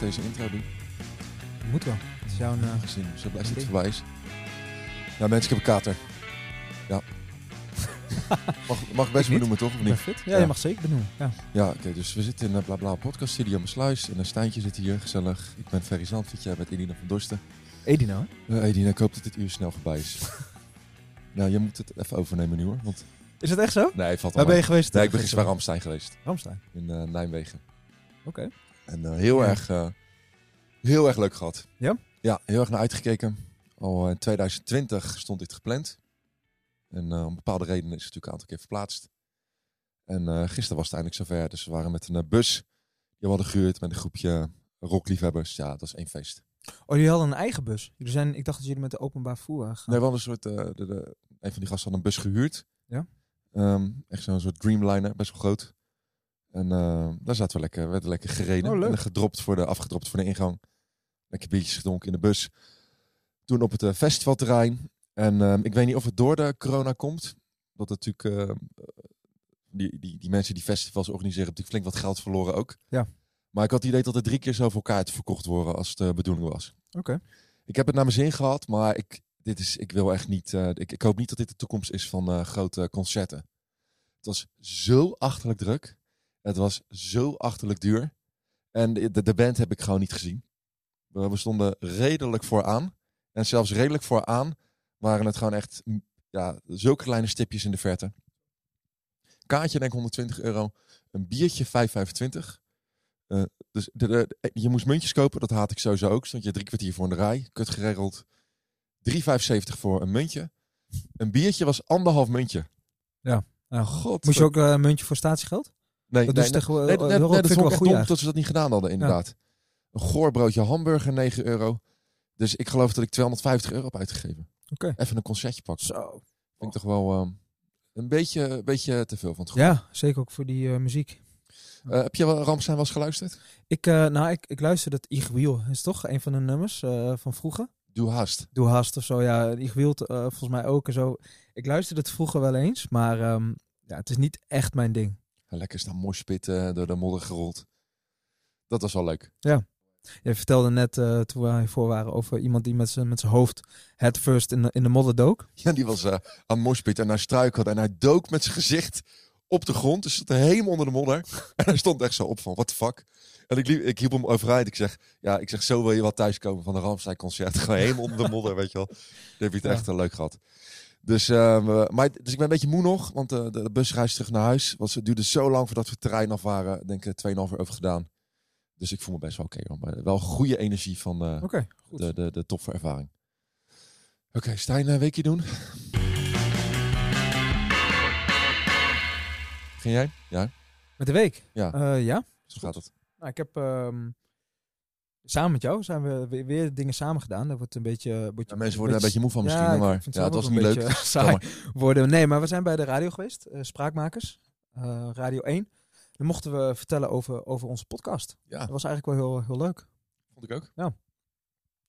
deze intro doen. Moet wel. Het is jouw... eh, Gezien zo blij dat het is. Ja, mensen, ik heb een kater. Ja. mag, mag ik best benoemen, toch? Of niet? fit? Ja, Ja. je mag zeker benoemen. Ja. Ja, oké. dus we zitten in de Blabla podcast studio Sluis. En een Stijntje zit hier, gezellig. Ik ben Ferry Zandvoort, jij bent Edina van Dorsten. Edino, hè? Uh, Edina, ik hoop dat dit uur snel voorbij is. nou, je moet het even overnemen nu, hoor. Want, Is het echt zo? nee, valt Waar ben je geweest? Nee, ik ben gisteren bij Ramstein geweest. Ramstein. In eh, Nijmegen. Oké. En eh, heel, Ja. erg, eh, heel erg leuk gehad. Ja? Ja, heel erg naar uitgekeken. Al in 2020 stond dit gepland. En eh, om bepaalde redenen is het natuurlijk een aantal keer verplaatst. En eh, gisteren was het eindelijk zover. Dus we waren met een eh, bus die we hadden gehuurd met een groepje rockliefhebbers. Ja, dat is één feest. Oh, jullie hadden een eigen bus. Jullie zijn, ik dacht dat jullie met de openbaar waren gegaan. Nee, we hadden een soort, eh, de, de, een van die gasten had een bus gehuurd. Ja. Ehm, echt zo'n soort Dreamliner, best wel groot. En eh, daar zaten we lekker, werden lekker gereden. Oh. En gedropt voor de, afgedropt voor de ingang. Lekker biertjes gedronken in de bus. Toen op het eh, festivalterrein. En ehm, ik weet niet of het door de corona komt. Dat natuurlijk ehm, die, die, die mensen die festivals organiseren, hebben natuurlijk flink wat geld verloren ook. Ja. Maar ik had het idee dat er drie keer zoveel kaarten verkocht worden als de bedoeling was. Oké. Ik heb het naar mijn zin gehad, maar ik, dit is, ik wil echt niet. eh, ik, ik hoop niet dat dit de toekomst is van eh, grote concerten. Het was zo achterlijk druk. Het was zo achterlijk duur. En de, de, band heb ik gewoon niet gezien. We, we stonden redelijk vooraan. En zelfs redelijk vooraan waren het gewoon echt mm, ja, zulke kleine stipjes in de verte. Kaartje denk ik 120 euro. Een biertje 5,25. Eh, dus de, de- je moest muntjes kopen, dat haat ik sowieso ook. Stond je drie kwartier voor in de rij, kut geregeld. 3,75 voor een muntje. Een biertje was anderhalf muntje. Nou, God. Moest je ook eh, een muntje voor statiegeld? Nee, Dat nee, doen ze nee, tegenwoordig- nee, dat vind ik wel goed dom dat ze dat niet gedaan hadden, inderdaad. Een goorbroodje hamburger, 9 euro. Dus ik geloof dat ik 250 euro heb uitgegeven. Oké. Even een concertje pakken. Zo. Vind ik toch wel ehm, een, beetje, een beetje te veel van het goede. Ja, zeker ook voor die eh, muziek. Eh, heb je wel Ramstein wel eens geluisterd? Ik, eh, nou, ik, ik luisterde het Igwiel. Is toch een van de nummers van vroeger? Doe haast. Doe haast of zo. Ja, Igwiel eh volgens mij ook en zo. Ik luisterde het vroeger wel eens, maar ehm, ja, het is niet echt mijn ding. Ja, Lekker staan moshpitten, door de modder gerold. Dat was wel leuk. Je vertelde net eh, toen we hiervoor waren over iemand die met zijn met zijn hoofd head first in de, in de modder dook. Ja, die was eh, aan moshpitten en hij struikelde en hij dook met zijn gezicht op de grond. Dus zat helemaal onder de modder. En hij stond echt zo op van, what the fuck? En ik, liep, ik hielp hem overeind. Ik zeg, ja, ik zeg, zo wil je wel thuiskomen van een Ramstein concert. Gewoon helemaal onder de modder, weet je wel. Dan heb je het Ja. echt eh, leuk gehad. Dus, ehm, eh, maar, dus ik ben een beetje moe nog, want eh, de, de busreis terug naar huis was, het duurde zo lang voordat we het terrein af waren. Ik denk ik 2,5 uur over gedaan. Dus ik voel me best wel oké. maar wel goede energie van eh, goed. de, de, de toffe ervaring. Oké, Stijn, een weekje doen. Ging jij? Ja, Met de week? ja. Eh, ja. zo gaat het. Nou, ik heb ehm, samen met jou zijn we weer, dingen samen gedaan. Dat wordt een beetje... beetje Ja, mensen worden er een beetje moe van misschien, Ja, maar vind ja, het was niet een leuk. beetje saai worden. Nee, maar we zijn bij de radio geweest. eh, Spraakmakers. eh, radio 1. Dan mochten we vertellen over, over onze podcast. Ja, Dat was eigenlijk wel heel, heel leuk. vond ik ook.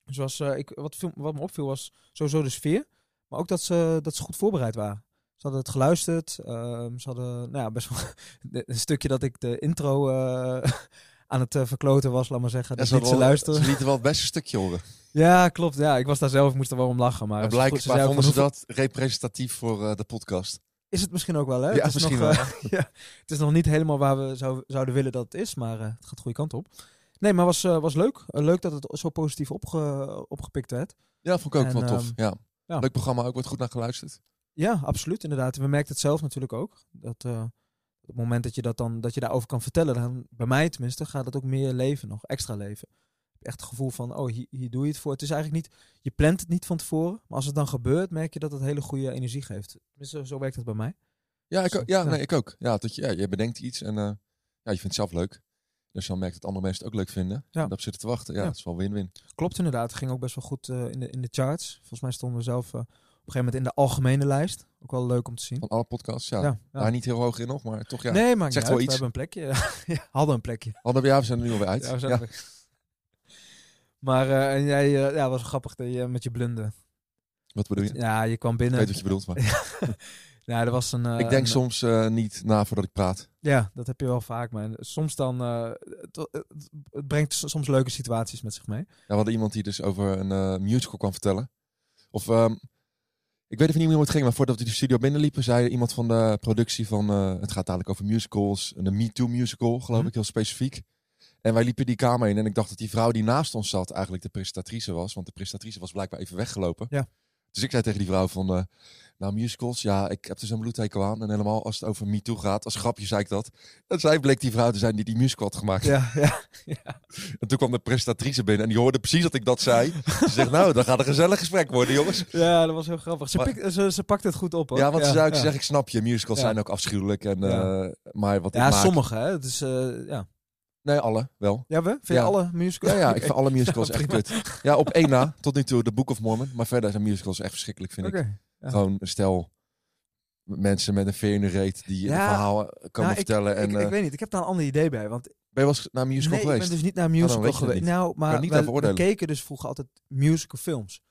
Dus was, eh, ik, wat, viel- wat me opviel was sowieso de sfeer. Maar ook dat ze, dat ze goed voorbereid waren. Ze hadden het geluisterd. ehm, ze hadden nou ja, best wel een stukje dat ik de intro eh, aan het eh, verkloten was, laat maar zeggen. Ja, Dat ze, ze hadden wel- luisteren. ze lieten wel het beste stukje horen. Ja, klopt. Ja, ik was daar zelf, ik moest er wel om lachen. Maar ze- blijkbaar ze vonden ze van, hoeveel- dat representatief voor eh, de podcast. Is het misschien ook wel, hè? Ja, het is misschien nog, wel. eh, ja, het is nog niet helemaal waar we zou, zouden willen dat het is, maar het gaat de goede kant op. Nee, maar was, was leuk. Leuk dat het zo positief opge, opgepikt werd. Ja, vond ik ook En, wel tof. ehm, ja. ja. Leuk programma, ook wordt goed naar geluisterd. Ja, absoluut, inderdaad. We merkten het zelf natuurlijk ook. Dat op het moment dat je, dat, dan, dat je daarover kan vertellen, dan, bij mij tenminste, gaat het ook meer leven nog, extra leven. Echt het gevoel van, oh, hier, hier doe je het voor. Het is eigenlijk niet, je plant het niet van tevoren, maar als het dan gebeurt, merk je dat het hele goede energie geeft. Tenminste, zo werkt het bij mij. Ja, ik, ook- ja. Nee, ik ook. Ja, dat je, ja, je bedenkt iets en eh, ja, je vindt het zelf leuk. Dus dan merkt dat andere mensen het ook leuk vinden. Ja. En daarop zitten te wachten. Ja, Ja. dat is wel win-win. Klopt inderdaad, het ging ook best wel goed eh, in, de, in de charts. Volgens mij stonden we zelf eh, gegeven moment in de algemene lijst. Ook wel leuk om te zien. Van alle podcasts, ja. Ja, ja. Daar niet heel hoog in nog, maar toch ja. nee, maar zegt wel uit. iets. We hebben een plekje. ja, hadden een plekje. Hadden we, ja, we zijn er nu alweer uit. Ja, we zijn Ja. er. Maar eh, en jij, eh, ja, was grappig dat je met je blunde. Wat bedoel je? Ja, je kwam Ik binnen. weet wat je bedoelt, maar... Nou, er was een... eh, ik denk een- soms eh, niet na voordat ik praat. Ja, dat heb je wel vaak. Maar soms dan... eh, het, het, brengt soms leuke situaties met zich mee. Ja, we hadden iemand die dus over een eh, musical kwam vertellen. Of, ehm, ik weet even niet meer hoe het ging, maar voordat we de studio binnenliepen, zei iemand van de productie van, eh, het gaat dadelijk over musicals, een Me Too musical, geloof Mhm. ik, heel specifiek. En wij liepen die kamer in en ik dacht dat die vrouw die naast ons zat eigenlijk de presentatrice was, want de presentatrice was blijkbaar even weggelopen. Ja. Dus ik zei tegen die vrouw van, eh, nou musicals, ja, ik heb er zo'n bloedhekel aan. En helemaal als het over Me Too gaat, als grapje zei ik dat. En zij bleek die vrouw te zijn die die musical had gemaakt. Ja, ja. En toen kwam de presentatrice binnen en die hoorde precies dat ik dat zei. Ze zegt, nou, dan gaat een gezellig gesprek worden, jongens. ja, dat was heel grappig. Ze, Maar- ze, ze pakt het goed op, hoor. Ja, want ze zou ik ja. zeg, ik snap je, musicals Ja. zijn ook afschuwelijk. En, Ja. eh, maar wat Ja, sommige, hè. Het is, eh, ja. Nee, alle, wel. Ja, we? Vind je Ja. alle musicals? Ja, ja, ik vind alle musicals Ja, echt prima. kut. Ja, op één na, tot nu toe, The Book of Mormon. Maar verder zijn musicals echt verschrikkelijk, vind ik. Gewoon een stel mensen met een veer in de reet die een verhaal komen Nou, ik- vertellen. En, ik, eh, ik weet niet, ik heb daar een ander idee bij. Want ben je wel eens naar een musical nee, geweest? ik ben dus niet naar een dan musical geweest. Nou, maar niet we oordelen. keken dus vroeger altijd musical films.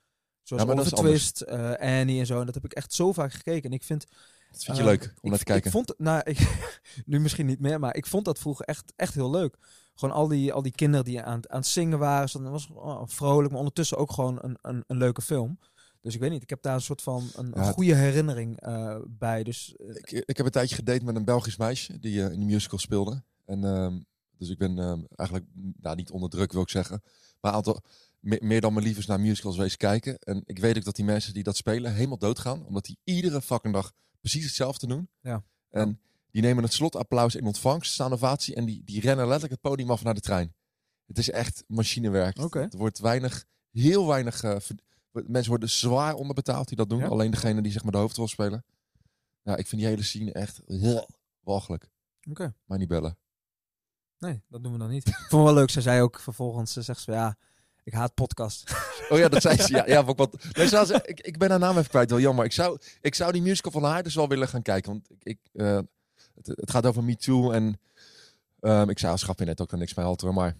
Zoals Ja, Over. Twist, eh, Annie en zo. En dat heb ik echt zo vaak gekeken. En ik vind... Dat vind je eh, leuk, om ik, naar te kijken. Ik vond, nou, ik, nu misschien niet meer, maar ik vond dat vroeger echt, echt heel leuk. Gewoon al die, al die kinderen die aan, het- aan het zingen waren. Dat was oh, vrolijk, maar ondertussen ook gewoon een, een, een leuke film. Dus ik weet niet, ik heb daar een soort van een, Ja. goede herinnering eh, bij. Dus eh, Ik, ik heb een tijdje gedate met een Belgisch meisje die eh, in de musical speelde. En, ehm, dus ik ben ehm, eigenlijk, nou niet onder druk wil ik zeggen, maar een aantal, me- meer dan mijn liefdes naar musicals wees kijken. En ik weet ook dat die mensen die dat spelen helemaal doodgaan, omdat die iedere fucking dag precies hetzelfde doen. Ja. En die nemen het slotapplaus in ontvangst, staan ovatie en die, die rennen letterlijk het podium af naar de trein. Het is echt machinewerk. Er wordt weinig, heel weinig, verd- mensen worden zwaar onderbetaald die dat doen. Ja? Alleen degene die zeg maar de hoofdrol spelen. Ja, ik vind die hele scene echt walgelijk. oké. Maar niet bellen. Nee, dat doen we dan niet. ik vond het wel leuk. Zij zei ook vervolgens, ze zegt ze, ja, ik haat podcast. Oh ja, dat zei ze. Ja, ja, wat, wat, nee, ze ze- ik, ik ben haar naam even kwijt. Wel jammer. Ik zou, ik zou die musical van haar dus wel willen gaan kijken. Want ik, ik, eh, het, het gaat over Me Too. En ehm, ik zei als grapje net ook er niks mee halteren. Maar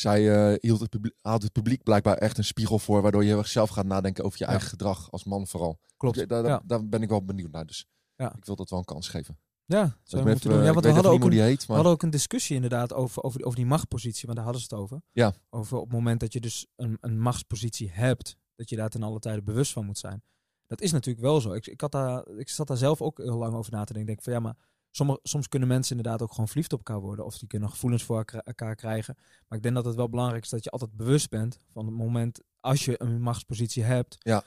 zij eh, hield het publiek, had het publiek blijkbaar echt een spiegel voor. Waardoor je zelf gaat nadenken over je Ja. eigen gedrag. Als man vooral. Klopt. Daar, daar, Ja. daar ben ik wel benieuwd naar. Dus Ja. ik wil dat wel een kans geven. Ja, zou je moeten doen. Ja, want we hadden, ook een, heet. we hadden ook een discussie inderdaad over, over, over die machtspositie, want daar hadden ze het over. Ja. Over op het moment dat je dus een, een machtspositie hebt, dat je daar ten alle tijde bewust van moet zijn. Dat is natuurlijk wel zo. Ik, ik, had daar, ik zat daar zelf ook heel lang over na te denken. Ik denk van ja, maar sommige, soms kunnen mensen inderdaad ook gewoon verliefd op elkaar worden. Of die kunnen gevoelens voor elkaar- krijgen. Maar ik denk dat het wel belangrijk is dat je altijd bewust bent van het moment als je een machtspositie hebt, Ja.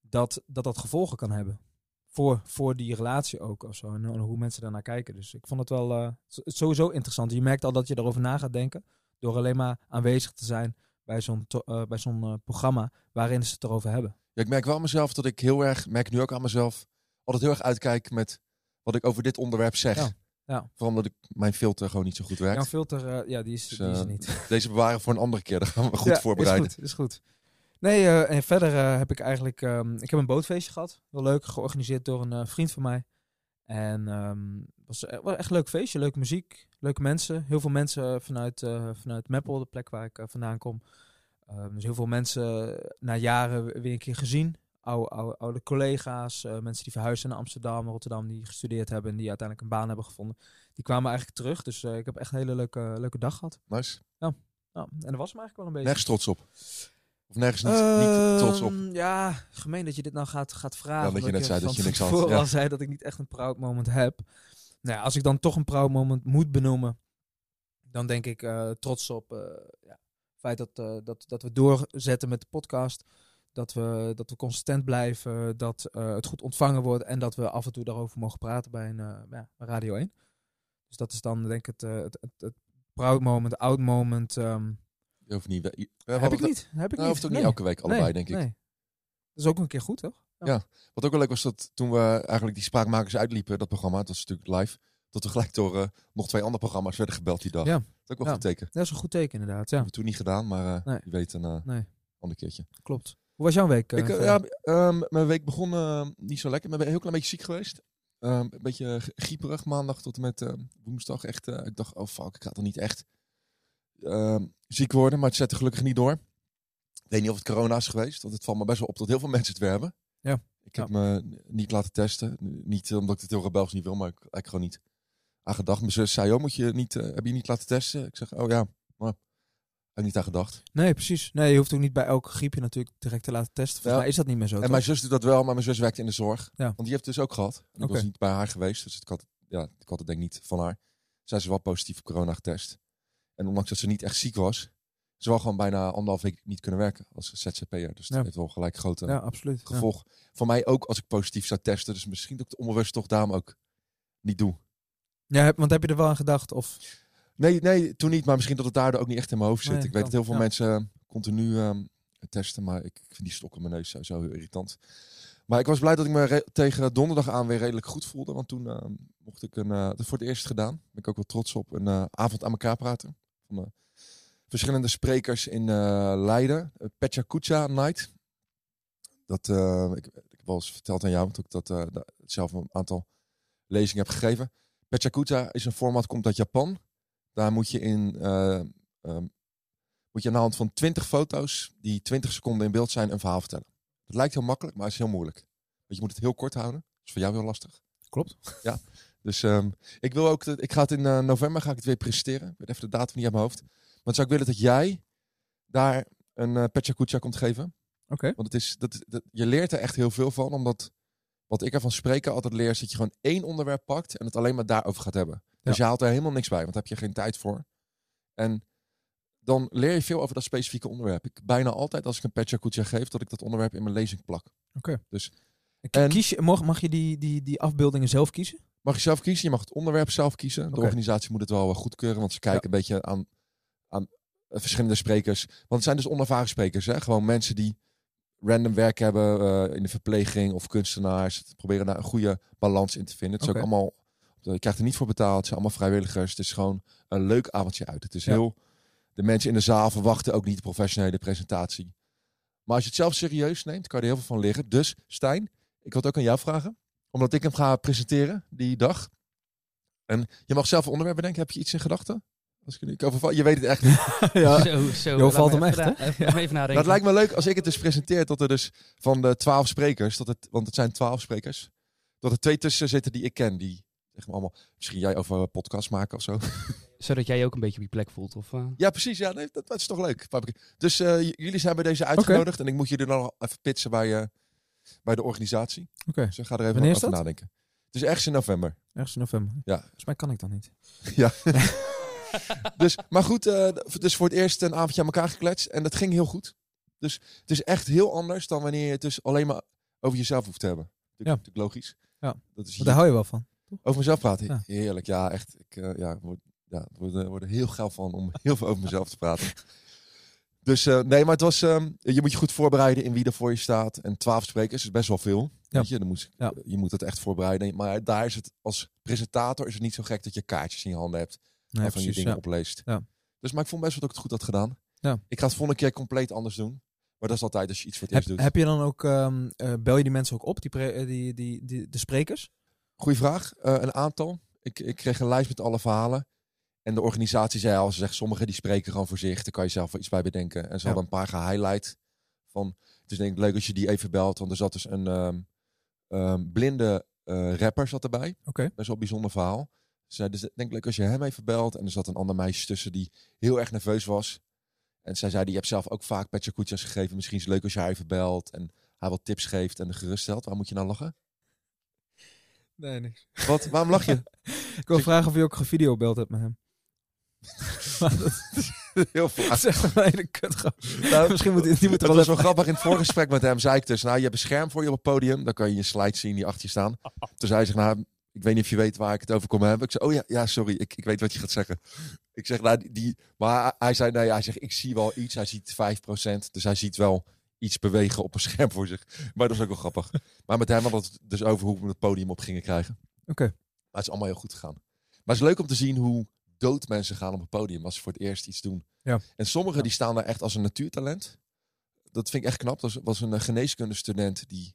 dat, dat dat gevolgen kan hebben. Voor, voor die relatie ook of zo. En, en hoe mensen daarnaar kijken. Dus ik vond het wel eh, sowieso interessant. Je merkt al dat je erover na gaat denken. Door alleen maar aanwezig te zijn bij zo'n eh, bij zo'n eh, programma waarin ze het erover hebben. Ja, ik merk wel aan mezelf dat ik heel erg, merk nu ook aan mezelf, altijd heel erg uitkijk met wat ik over dit onderwerp zeg. Ja, ja. Vooral omdat ik, mijn filter gewoon niet zo goed werkt. Jan Filter, eh, ja, die is, Dus, die is er eh, niet. Deze bewaren voor een andere keer. Daar gaan we goed Ja, voorbereiden. Is goed, is goed. Nee, eh, en verder heb ik eigenlijk... ehm, ik heb een bootfeestje gehad. Wel leuk, georganiseerd door een vriend van mij. En het was, eh, wel echt een leuk feestje, leuke muziek, leuke mensen. Heel veel mensen vanuit, vanuit Meppel, de plek waar ik vandaan kom. Ehm, dus heel veel mensen na jaren weer een keer gezien. Oude, oude, oude collega's, eh, mensen die verhuisden naar Amsterdam, Rotterdam, die gestudeerd hebben en die uiteindelijk een baan hebben gevonden. Die kwamen eigenlijk terug. Dus eh, ik heb echt een hele leuke, leuke dag gehad. Nice. Ja, en dat was hem eigenlijk wel een beetje. Nergens trots op. Of nergens niet, niet trots op. Ehm, Ja, gemeen dat je dit nou gaat, gaat vragen. Ja, dat je net zei dat je niks had, ja. al zei dat ik niet echt een proud moment heb. Nou ja, als ik dan toch een proud moment moet benoemen, dan denk ik eh, trots op ja, het feit dat, dat, dat we doorzetten met de podcast. Dat we, dat we consistent blijven, dat eh, het goed ontvangen wordt en dat we af en toe daarover mogen praten bij een eh, ja, Radio 1. Dus dat is dan denk ik het, eh, het, het, het proud moment, oud moment. ehm, Je hoeft niet. We, we heb ik het- niet. Heb ik Nou, niet. ook Nee. niet elke week allebei, Nee, denk ik. nee. Dat is ook een keer goed, toch? Wat ook wel leuk was dat toen we eigenlijk die spraakmakers uitliepen, dat programma, dat was natuurlijk live, dat we gelijk door nog twee andere programma's werden gebeld die dag. Ja. Dat is ook wel Ja. een goed teken. Dat is een goed teken, inderdaad. Ja, hebben we toen niet gedaan, maar Nee. wie weet een nee, ander keertje. klopt. Hoe was jouw week? eh, ik, eh, ja, ehm, mijn week begon eh, niet zo lekker. Ik ben een heel klein beetje ziek geweest. Ehm, een beetje grieperig maandag tot en met woensdag. Echt, eh, ik dacht, oh fuck, ik ga toch niet echt ehm, ziek worden. Maar het zette gelukkig niet door. Ik weet niet of het corona is geweest. Want het valt me best wel op dat heel veel mensen het weer hebben. Ja. Ik heb me niet laten testen. Niet omdat ik het heel rebels niet wil, maar ik eigenlijk gewoon niet aan gedacht. Mijn zus zei, oh, moet je niet, heb je niet laten testen? Ik zeg, oh ja, maar ik niet aan gedacht. Nee, precies. Nee, je hoeft ook niet bij elke griepje natuurlijk direct te laten testen. Volgens Ja. mij is dat niet meer zo. En toch? mijn zus doet dat wel, maar mijn zus werkt in de zorg. Ja. Want die heeft het dus ook gehad. En ik was niet bij haar geweest, dus ik had, ja, ik had het denk ik niet van haar. Zij is wel positief op corona getest. En ondanks dat ze niet echt ziek was, ze wel gewoon bijna anderhalf week niet kunnen werken als ZZP'er. Dus dat Ja. heeft wel gelijk grote ja, absoluut. Ja. gevolg. Voor mij ook als ik positief zou testen. Dus misschien dat ik het onbewust toch daarom ook niet doe. Ja, want heb je er wel aan gedacht? Of... Nee, nee, toen niet. Maar misschien dat het daardoor ook niet echt in mijn hoofd zit. Nee, ik weet dat heel veel ja. mensen eh, continu ehm, testen. Maar ik, vind die stok in mijn neus sowieso heel irritant. Maar ik was blij dat ik me tegen donderdag aan weer redelijk goed voelde. Want toen ehm, mocht ik een, dat voor het eerst gedaan. Ben ik ook wel trots op. Een eh, avond aan elkaar praten. Van eh, verschillende sprekers in Leiden. Uh, Petja Kucha Night. Dat, ik, ik heb wel eens verteld aan jou, want ik dat, da- zelf een aantal lezingen heb gegeven. Petja Kucha is een format, komt uit Japan. Daar moet je in ehm, moet je aan de hand van 20 foto's die 20 seconden in beeld zijn een verhaal vertellen. Het lijkt heel makkelijk, maar het is heel moeilijk. Want je moet het heel kort houden. Dat is voor jou heel lastig. Klopt. Dus ehm, ik wil ook, dat- ik ga het in eh, november ga ik het weer presenteren. Ik weet even de datum niet uit mijn hoofd. Maar zou ik willen dat jij daar een uh, Petja komt geven. Oké. Want het is, dat, dat, je leert er echt heel veel van. Omdat wat ik ervan spreken altijd leer, is dat je gewoon één onderwerp pakt en het alleen maar daarover gaat hebben. Dus je haalt er helemaal niks bij, want daar heb je geen tijd voor. En dan leer je veel over dat specifieke onderwerp. Ik bijna altijd als ik een Petja Kucha geef, dat ik dat onderwerp in mijn lezing plak. En... En- Kies je, mag, mag je die, die, die afbeeldingen zelf kiezen? Mag je zelf kiezen, je mag het onderwerp zelf kiezen. De Oké. organisatie moet het wel eh, goedkeuren, want ze kijken een beetje aan, aan eh, verschillende sprekers. Want het zijn dus onervaren sprekers, hè? gewoon mensen die random werk hebben eh, in de verpleging of kunstenaars. Proberen daar een goede balans in te vinden. Het is Oké. ook allemaal, je krijgt er niet voor betaald, het zijn allemaal vrijwilligers. Het is gewoon een leuk avondje uit. Het is Ja. heel, de mensen in de zaal verwachten ook niet de professionele presentatie. Maar als je het zelf serieus neemt, kan je er heel veel van leren. Dus Stijn, ik wil het ook aan jou vragen omdat ik hem ga presenteren die dag. En je mag zelf een onderwerp bedenken. Heb je iets in gedachten? Als ik er overval. Je weet het echt niet. ja. Zo, zo. Jo, valt me hem echt, na- Even, even nadenken. Dat lijkt me leuk als ik het dus presenteer. Dat er dus van de twaalf sprekers. Dat het, want het zijn twaalf sprekers. Dat er twee tussen zitten die ik ken. Die zeg maar allemaal. Misschien jij over podcast maken of zo. Zodat jij je ook een beetje op je plek voelt. Of, eh, Ja, precies. Ja, nee, dat, dat is toch leuk. Dus eh, jullie zijn bij deze uitgenodigd. En ik moet jullie dan nog even pitchen bij, eh, bij de organisatie. Oké. Dus ik ga er even over dat? nadenken. Het is ergens in november. Ergens in november. Ja. Volgens mij kan ik dat niet. Ja. dus, maar goed, eh, dus voor het eerst een avondje aan elkaar gekletst. En dat ging heel goed. Dus het is echt heel anders dan wanneer je het dus alleen maar over jezelf hoeft te hebben. Natuurlijk, Ja. natuurlijk logisch. Ja. Dat is daar hou je wel van. Over mezelf praten. Ja. Heerlijk. Ja, echt. Ik eh, ja, word, ja, word, er word er heel geil van om heel veel over mezelf te praten. Dus eh, nee, maar het was. ehm, je moet je goed voorbereiden in wie er voor je staat. En twaalf sprekers is best wel veel. Ja. Weet je, dan moet, Ja. je moet het echt voorbereiden. Maar daar is het als presentator is het niet zo gek dat je kaartjes in je handen hebt Nee, waarvan je dingen Ja. opleest. Ja. Dus maar ik vond best wel dat ik het goed had gedaan. Ja. Ik ga het volgende keer compleet anders doen. Maar dat is altijd als je iets voor het Heb, eerst doet. heb je dan ook, ehm, eh, bel je die mensen ook op, die, pre- die, die, die, de sprekers? Goeie vraag. Eh, een aantal. Ik, ik kreeg een lijst met alle verhalen. En de organisatie zei al, ze zegt sommigen die spreken gewoon voor zich. Daar kan je zelf wel iets bij bedenken. En ze Ja. hadden een paar gehighlight. Van, het is denk ik leuk als je die even belt. Want er zat dus een ehm, ehm, blinde eh, rapper zat erbij. Oké. Best wel een bijzonder verhaal. Ze zei, dus ik denk leuk als je hem even belt. En er zat een ander meisje tussen die heel erg nerveus was. En zij zei, die hebt zelf ook vaak Petje Koetjas gegeven. Misschien is het leuk als je haar even belt. En haar wat tips geeft en de geruststelt. Waar moet je nou lachen? Nee, niks. Wat? Waarom lach je? Ik wil vragen of je ook gevideobeld hebt met hem. Maar dat heel vaak. is echt een hele kut Nou, Misschien moet die, moet er wel was wel grappig. In het voorgesprek met hem zei ik dus, nou, je hebt een scherm voor je op het podium. Dan kan je je slide zien die achter je staan. Toen zei hij, nou, ik weet niet of je weet waar ik het over kom hebben. Ik zei, oh ja, ja sorry, ik, ik weet wat je gaat zeggen. Ik zeg, nou, die, die- maar hij zei, nee, hij zegt, ik zie wel iets. Hij ziet 5%, dus hij ziet wel iets bewegen op een scherm voor zich. Maar dat is ook wel grappig. Maar met hem hadden we het dus over hoe we het podium op gingen krijgen. Oké. Maar het is allemaal heel goed gegaan. Maar het is leuk om te zien hoe dood mensen gaan op het podium als ze voor het eerst iets doen. Ja. En sommigen Ja. die staan daar echt als een natuurtalent. Dat vind ik echt knap. Dat was- een eh, geneeskundestudent die...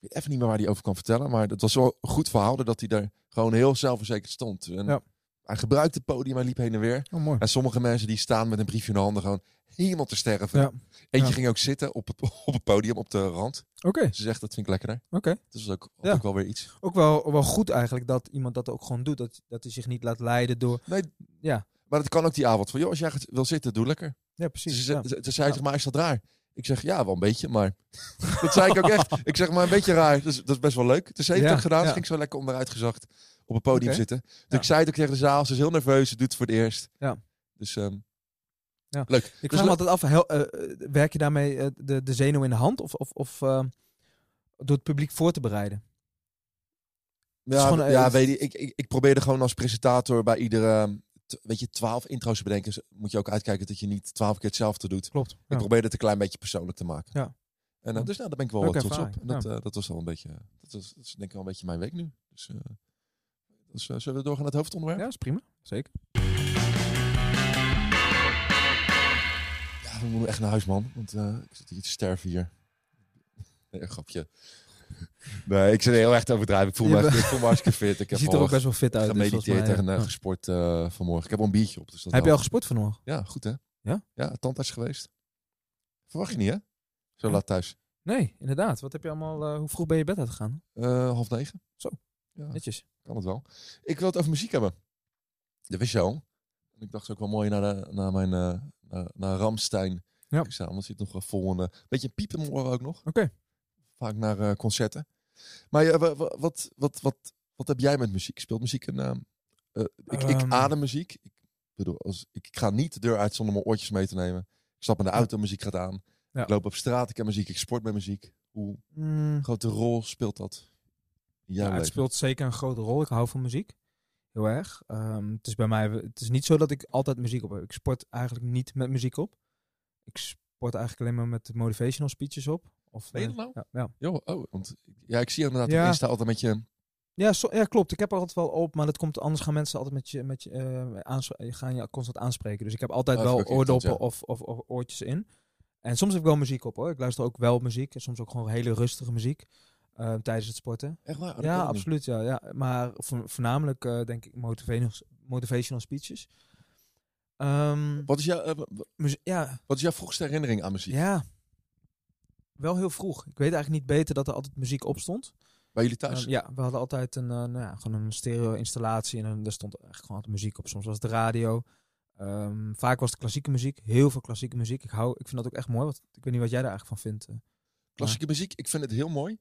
Ik weet even niet meer waar hij over kan vertellen. Maar dat was wel een goed verhaal. Dat hij daar gewoon heel zelfverzekerd stond. En Ja. hij gebruikte het podium, hij liep heen en weer. Oh, mooi. En sommige mensen die staan met een briefje in de handen gewoon helemaal te sterven. Ja. Eentje Ja. ging ook zitten op het, op het podium, op de rand. Oké, Ze zegt, dat vind ik lekkerder. oké. Dat is ook, Ja. ook wel weer iets. Ook wel, wel goed eigenlijk dat iemand dat ook gewoon doet. Dat, dat hij zich niet laat leiden door... Nee, Ja, maar dat kan ook die avond. Van, joh, als jij gaat- wil zitten, doe lekker. ja precies. ze, ja. ze- ze zei tegen mij, is dat raar? Ik zeg, ja, wel een beetje, maar... dat zei ik ook echt. Ik zeg, maar een beetje raar. Dus, dat is best wel leuk. Dus ze heeft het gedaan. Ze ging zo lekker onderuit gezakt op het podium zitten. Dus ik zei het ook tegen de zaal. Ze is heel nerveus. Ze doet het voor het eerst. Ja. Dus ehm, Ja. leuk. Ik Dus vraag me altijd af, eh, eh, werk je daarmee eh, de, de zenuw in de hand of, of, of door het publiek voor te bereiden? Ja, gewoon, ja weet je, ik, ik, ik probeerde gewoon als presentator bij iedere, weet je, twaalf intro's te bedenken. Dus moet je ook uitkijken dat je niet twaalf keer hetzelfde doet. Klopt. Ik probeerde het een klein beetje persoonlijk te maken. Ja. En dus nou, daar ben ik wel trots op. En dat, ja. dat was wel een beetje, dat was, dat is denk ik wel een beetje mijn week nu. Dus, dus zullen we doorgaan naar het hoofdonderwerp? Ja, is prima. Zeker. We moeten echt naar huis, man. Want eh, ik zit hier te sterven hier. Nee, een grapje. Nee, ik zit heel echt overdrijven. Ik voel me, Je echt, ik voel me hartstikke fit. Ik Je heb ziet er ook best wel fit uit. dus gemediteerd mij, en ja. gesport eh, vanmorgen. Ik heb al een biertje op. Dus dat Heb je al gesport vanmorgen? Ja, goed hè? Ja? Ja, tandarts geweest. Verwacht je niet hè? Zo laat thuis. Nee, inderdaad. Wat heb je allemaal, eh, hoe vroeg ben je bed uitgegaan? Half negen. Zo. Ja, Netjes. kan het wel. Ik wil het over muziek hebben. Dat wist je al. En ik dacht ook wel mooi naar, de, naar mijn uh, naar, naar Ramstein. Ja. Ik anders zit nog vol. Een uh, beetje piep in mijn oren ook nog. Oké. Vaak naar uh, concerten. Maar uh, wat, wat, wat, wat, wat heb jij met muziek? Speelt muziek een... Uh, ik, ik Ehm. adem muziek. Ik bedoel, als, ik, ik ga niet de deur uit zonder mijn oortjes mee te nemen. Ik stap in de auto, muziek gaat aan. Ja. Ik loop op straat, ik heb muziek, ik sport met muziek. Hoe Mm, grote rol speelt dat ja, het speelt zeker een grote rol. Ik hou van muziek. Heel erg. Ehm, het is bij mij, het is niet zo dat ik altijd muziek op heb. Ik sport eigenlijk niet met muziek op. Ik sport eigenlijk alleen maar met motivational speeches op. Of, nou? Ja, ja. Oh, want ja, ik zie inderdaad Ja. Insta altijd met je... Ja, zo, ja, klopt. Ik heb er altijd wel op, maar dat komt anders gaan mensen altijd met je, met je aansp- gaan je constant aanspreken. Dus ik heb altijd Oh, wel oordoppen of, of, of oortjes in. En soms heb ik wel muziek op hoor. Ik luister ook wel muziek en soms ook gewoon hele rustige muziek eh, tijdens het sporten. Echt waar? Oh, ja, absoluut. Ja, ja. Maar vo- voornamelijk eh, denk ik motivational, speeches. Ehm, Wat is, jouw, eh, ja, wat is jouw vroegste herinnering aan muziek? ja, wel heel vroeg. Ik weet eigenlijk niet beter dat er altijd muziek op stond. Bij jullie thuis? Ehm, ja, we hadden altijd een, nou ja, gewoon een stereo-installatie en dan, daar stond eigenlijk gewoon altijd muziek op. Soms was het de radio. Ehm, vaak was het klassieke muziek. Heel veel klassieke muziek. Ik, hou, ik vind dat ook echt mooi. Want ik weet niet wat jij daar eigenlijk van vindt. Klassieke muziek, ik vind het heel mooi.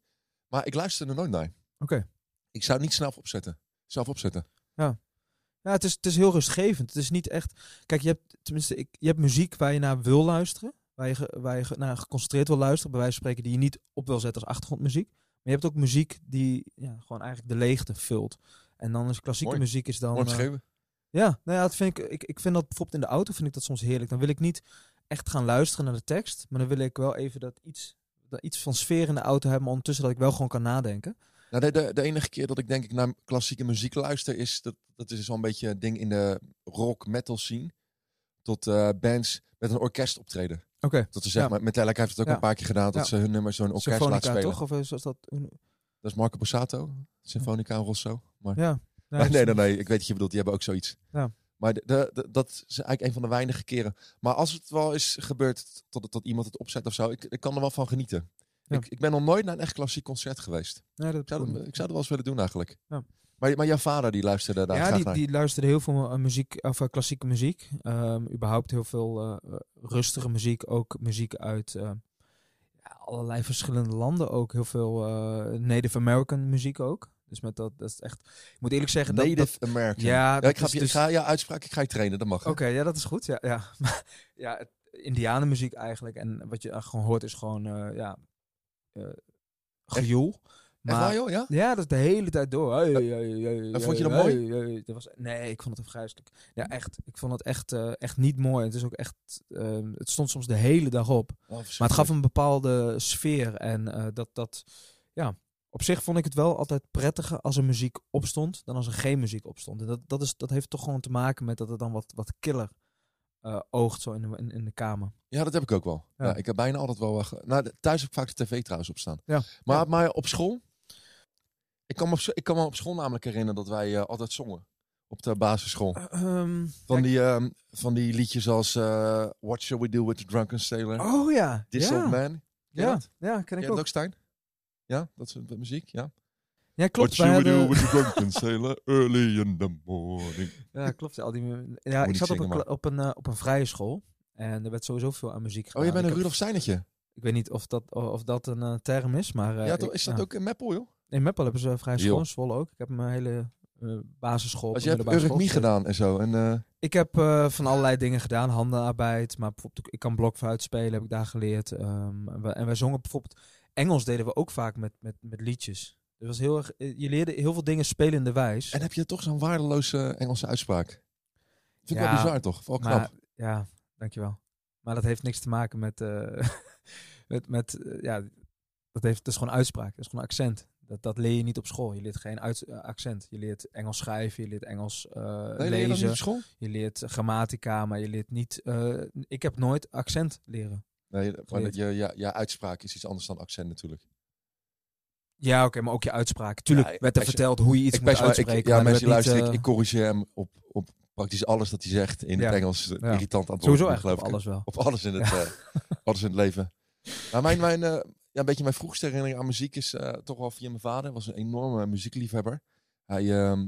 Maar ik luister er nooit naar. Oké. Ik zou het niet snel opzetten. Zelf opzetten. Ja, het is, het is heel rustgevend. Het is niet echt... Kijk, je hebt, tenminste, ik, je hebt muziek waar je naar wil luisteren. Waar je, waar je naar geconcentreerd wil luisteren. Bij wijze van spreken die je niet op wil zetten als achtergrondmuziek. Maar je hebt ook muziek die ja, gewoon eigenlijk de leegte vult. En dan is klassieke Mooi. muziek is dan... Beschreven. Ja, nou ja, dat vind ik, ik, ik vind dat bijvoorbeeld in de auto vind ik dat soms heerlijk. Dan wil ik niet echt gaan luisteren naar de tekst, maar dan wil ik wel even dat iets, iets van sfeer in de auto hebben, maar ondertussen dat ik wel gewoon kan nadenken. Nou, de, de, de enige keer dat ik denk ik naar klassieke muziek luister, is dat, dat is zo'n beetje een ding in de rock metal scene. Tot eh, bands met een orkest optreden. Oké. Dat ze zeg Ja. maar, Metallica heeft het ook Ja. een paar keer gedaan, dat Ja. ze hun nummer zo'n orkest laten Symfonica spelen. toch? Of is dat... een- Dat is Marco Borsato, Sinfonica en Rosso. Maar Ja. Nee, nee, nee, ik weet wat je bedoelt, die hebben ook zoiets. Ja. Maar de, de, de- dat is eigenlijk een van de weinige keren. Maar als het wel is gebeurd tot, tot iemand het opzet of zo, ik, ik kan er wel van genieten. Ja. Ik, ik ben nog nooit naar een echt klassiek concert geweest. Nee, dat Ik zou, dat, ik zou dat wel eens willen doen eigenlijk. Ja. Maar, maar jouw vader die luisterde daar ja, graag die, naar. die luisterde heel veel eh, muziek, of eh, klassieke muziek. Ehm, überhaupt heel veel eh, rustige muziek. Ook muziek uit ja, allerlei verschillende landen. Ook heel veel Native American muziek ook. Dus met dat, dat is echt. Ik moet eerlijk zeggen dat. Native American. Ja, Ja, dat ik, ga, is je- dus- ik ga je uitspraak, ik ga je trainen, dat mag. Oké, ja, dat is goed. Ja, ja. Maar, ja het, indianenmuziek eigenlijk. En wat je gewoon hoort is gewoon, eh, ja, eh gejoel. Waar joh, ja? Ja, dat is de hele tijd door. Hey, hey, hey, hey, en vond je dat mooi? Dat was, nee, ik vond het afgrijzelijk. Ja, echt. Ik vond het echt, eh, echt niet mooi. Het is ook echt, eh, het stond soms de hele dag op. Maar het gaf een bepaalde sfeer. En dat, dat, ja, op zich vond ik het wel altijd prettiger als er muziek opstond dan als er geen muziek opstond. En dat, dat, is, dat heeft toch gewoon te maken met dat het dan wat, wat killer eh, oogt zo in de, in, in de kamer. Ja, dat heb ik ook wel. Ja. Ja. ik heb bijna altijd wel... nou, de- thuis heb ik vaak de tv trouwens op staan. Ja. Maar, maar op school... Ik kan, me ik kan me op school namelijk herinneren dat wij eh, altijd zongen. op de basisschool? Ehm, Van die, ehm, van die liedjes als What Shall We Do With The Drunken Sailor? Oh ja. This. Old Man? Ken Ja, dat? ja, ken ik ook. ook, Stijn? Ja, dat is de muziek, ja. Ja, klopt. What we do with the drunken sailor early in the morning? Ja, klopt. Al die, ja, ik zat op een, op, een, eh, op een vrije school. En er werd sowieso veel aan muziek gedaan. Oh, je bent een Rudolf Steinertje. Ik weet niet of dat, of dat een eh, term is, maar... eh, ja, is dat ja. ook in Meppel, joh? In Meppel hebben ze een vrije school, Zwolle ook. Ik heb mijn hele eh, basisschool... een je hebt middelbare school Urk gezeten. gedaan en zo. En, eh, Ik heb eh, van allerlei dingen gedaan, handenarbeid, maar bijvoorbeeld ik kan blokfluit spelen, heb ik daar geleerd. Ehm, en, we, en wij zongen bijvoorbeeld Engels deden we ook vaak met, met, met liedjes. Het was heel erg, eh, je leerde heel veel dingen spelende wijs. en heb je toch zo'n waardeloze Engelse uitspraak? Vind ik Ja, wel bizar, toch? Wel maar knap. ja, dankjewel. Maar dat heeft niks te maken met, eh, met, met eh, ja, dat, heeft, dat is gewoon uitspraak, dat is gewoon accent. Dat, dat leer je niet op school. Je leert geen accent. Je leert Engels schrijven, je leert Engels Nee, leer je dat niet lezen. school? Je leert grammatica, maar je leert niet. ik heb nooit accent leren. Nee, maar je, ja, ja, uitspraak is iets anders dan accent natuurlijk. Ja, oké, maar ook je uitspraak. Tuurlijk Ja, werd er je- verteld hoe je iets moet wel- ik- uitspreken. ja, mensen luisteren. ik, eh, ik corrigeer hem op, op praktisch alles dat hij zegt in Ja. het Engels. Ja. Irritant aan het sowieso worden, echt op geloof ik. alles wel. Op alles in het, eh, alles in het leven. Maar mijn, mijn, eh, ja, een beetje mijn vroegste herinnering aan muziek is eh, toch wel via mijn vader. Hij was een enorme muziekliefhebber. Hij, ehm,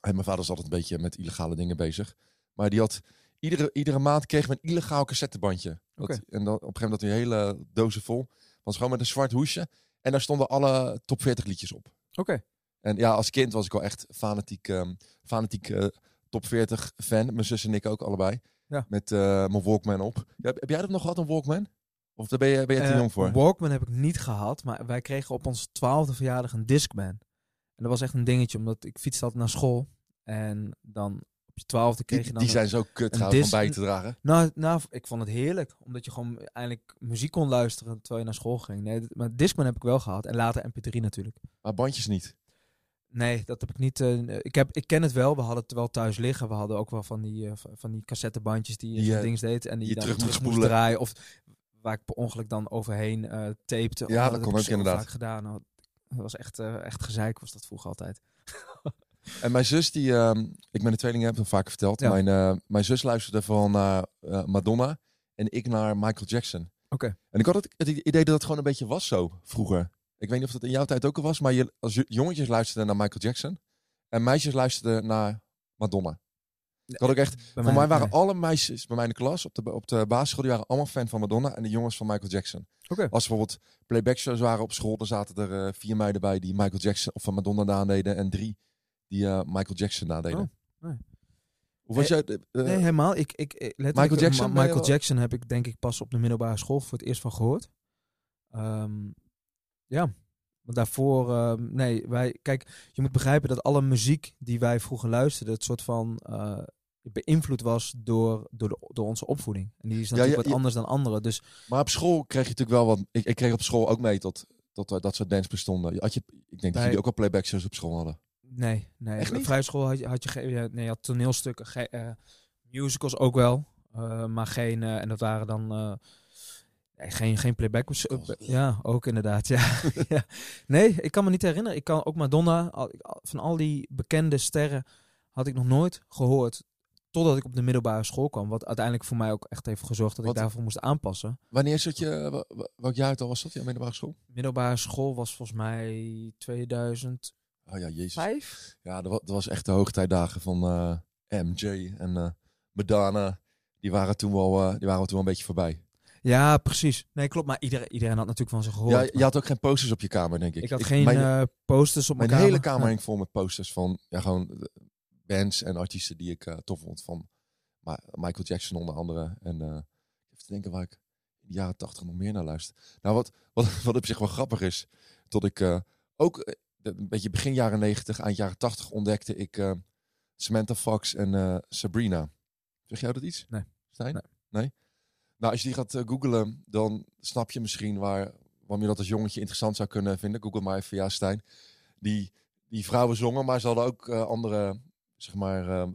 hij, mijn vader was altijd een beetje met illegale dingen bezig. Maar die had iedere, iedere maand kreeg we een illegaal cassettebandje. Dat-. En dan, op een gegeven moment had hij een hele dozen vol. Was gewoon met een zwart hoesje. En daar stonden alle top 40 liedjes op. Oké. En ja, als kind was ik wel echt fanatiek, ehm, fanatiek eh, top 40 fan. Mijn zus en ik ook allebei. Ja. Met eh, mijn Walkman op. Ja, heb, heb jij dat nog gehad, een Walkman? Of daar ben je, ben je te Eh, jong voor? Walkman heb ik niet gehad, maar wij kregen op ons twaalfde verjaardag een Discman. En dat was echt een dingetje, omdat ik fietste altijd naar school. En dan op je twaalfde kreeg Die, je dan... die een- zijn zo kut trouwens om bij te dragen. Nou, nou, ik vond het heerlijk, omdat je gewoon eindelijk muziek kon luisteren terwijl je naar school ging. Nee, maar Discman heb ik wel gehad. En later MP3 natuurlijk. Maar bandjes niet. Nee, dat heb ik niet. eh, ik, heb, ik ken het wel. We hadden het wel thuis liggen. We hadden ook wel van die, eh, van- die cassettebandjes die, Die, die eh, dings deed. En die, je dan terug moest spoelen. draaien. Of waar ik per ongeluk dan overheen eh tapte. Ja, dat heb kon ook inderdaad. vaak gedaan. Nou, Dat was echt, echt gezeik, was dat vroeger altijd. En mijn zus, die, ehm, ik ben de tweeling, heb ik vaak verteld. Ja. Mijn, eh, mijn zus luisterde van naar eh, Madonna en ik naar Michael Jackson. Oké. En ik had het, het idee dat het gewoon een beetje was zo vroeger. Ik weet niet of dat in jouw tijd ook al was, maar je, als jongetjes luisterden naar Michael Jackson en meisjes luisterden naar Madonna. Ik had ook echt, Bij voor mij waren nee. alle meisjes bij mij in de klas op de, op de basisschool, die waren allemaal fan van Madonna en de jongens van Michael Jackson. Oké. Als bijvoorbeeld playback shows waren op school, dan zaten er eh, vier meiden bij die Michael Jackson of van Madonna nadeden en drie die eh, Michael Jackson nadeden. Oh, nee. Hoe was jij? eh, Nee, helemaal. Ik, ik, Michael eh, Jackson Ma- Michael Jackson heb ik denk ik pas op de middelbare school voor het eerst van gehoord. Ehm, ja. Want daarvoor, ehm, nee, wij, kijk, je moet begrijpen dat alle muziek die wij vroeger luisterden, het soort van eh, beïnvloed was door, door, de, door onze opvoeding. En die is natuurlijk ja, wat ja. anders dan anderen. Dus Maar op school kreeg je natuurlijk wel wat. Ik, ik kreeg op school ook mee tot, tot eh, dat soort dance bestonden. Had je, ik denk dat jullie ook al playback shows op school hadden. Nee, nee. Echt niet? vrije school had je, had je, geen- ja, nee, je had toneelstukken, ge- eh, musicals ook wel, eh, maar geen, eh, en dat waren dan geen, geen playback. ja, ook inderdaad. Ja. ja. Nee, ik kan me niet herinneren. Ik kan ook Madonna, al- van al die bekende sterren, had ik nog nooit gehoord. Totdat ik op de middelbare school kwam. Wat uiteindelijk voor mij ook echt heeft gezorgd dat Wat- ik daarvoor moest aanpassen. Wanneer zat je? Welk jaar het al was dat? Ja, middelbare school. Middelbare school was volgens mij 2005. Oh ja, jezus. Ja, dat wa- dat was echt de hoogtijdagen van eh, MJ en eh Madonna. Die waren toen wel, eh, die waren toen wel een beetje voorbij. Ja, precies. Nee, klopt. Maar iedereen, iedereen had natuurlijk van ze gehoord. Ja, maar je had ook geen posters op je kamer, denk ik. ik had geen mijn eh, posters op mijn, mijn hele kamer. kamer hing vol met posters van ja, gewoon bands en artiesten die ik tof vond. Van Ma- Michael Jackson onder andere. En eh, even te denken waar ik in de jaren tachtig nog meer naar luister. Nou, wat, wat, wat op zich wel grappig is, tot ik eh, ook een beetje begin jaren negentig, eind jaren tachtig ontdekte ik eh, Samantha Fox en eh, Sabrina. Zeg jou dat iets? Nee. Stijn? Nee. Nee? Nou, als je die gaat eh, googlen, dan snap je misschien waar, waarom je dat als jongetje interessant zou kunnen vinden. Google maar even, ja, Stijn. Die, die vrouwen zongen, maar ze hadden ook andere, zeg maar,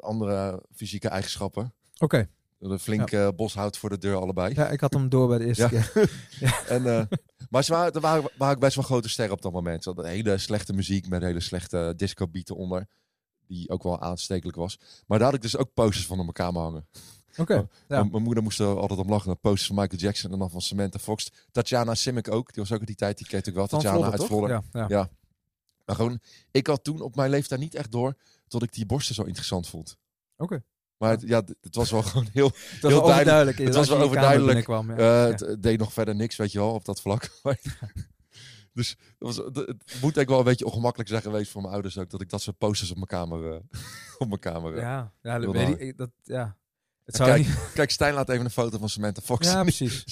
andere fysieke eigenschappen. Oké. Een flink eh, boshout voor de deur allebei. Ja, ik had hem door bij de eerste Ja. keer. En, eh, maar ze waren, er waren, waren ook best wel grote sterren op dat moment. Ze hadden hele slechte muziek met hele slechte disco beaten onder. die ook wel aanstekelijk was. Maar daar had ik dus ook posters van op mijn kamer hangen. Oké. Ja. Mijn- Mijn moeder moest er altijd om lachen. Posters van Michael Jackson en dan van Samantha Fox. Tatjana Simic ook. Die was ook in die tijd. Die ken ik wel. Van Tatjana uit? Vlodder. Ja, ja. Ja. Maar gewoon, ik had toen op mijn leeftijd niet echt door tot ik die borsten zo interessant vond. Oké. Maar het, ja, het was wel gewoon heel... Het was Heel wel overduidelijk. Het was wel overduidelijk. ja. eh. Het deed nog verder niks, weet je wel, op dat vlak. Dus dat was, het moet eigenlijk wel een beetje ongemakkelijk zijn geweest voor mijn ouders ook. Dat ik dat soort posters op mijn kamer... eh, op mijn kamer eh. Ja, ja, dat weet ik, ik- ja. Het zou kijk, niet... Kijk, Stijn laat even een foto van Samantha Fox Ja, precies.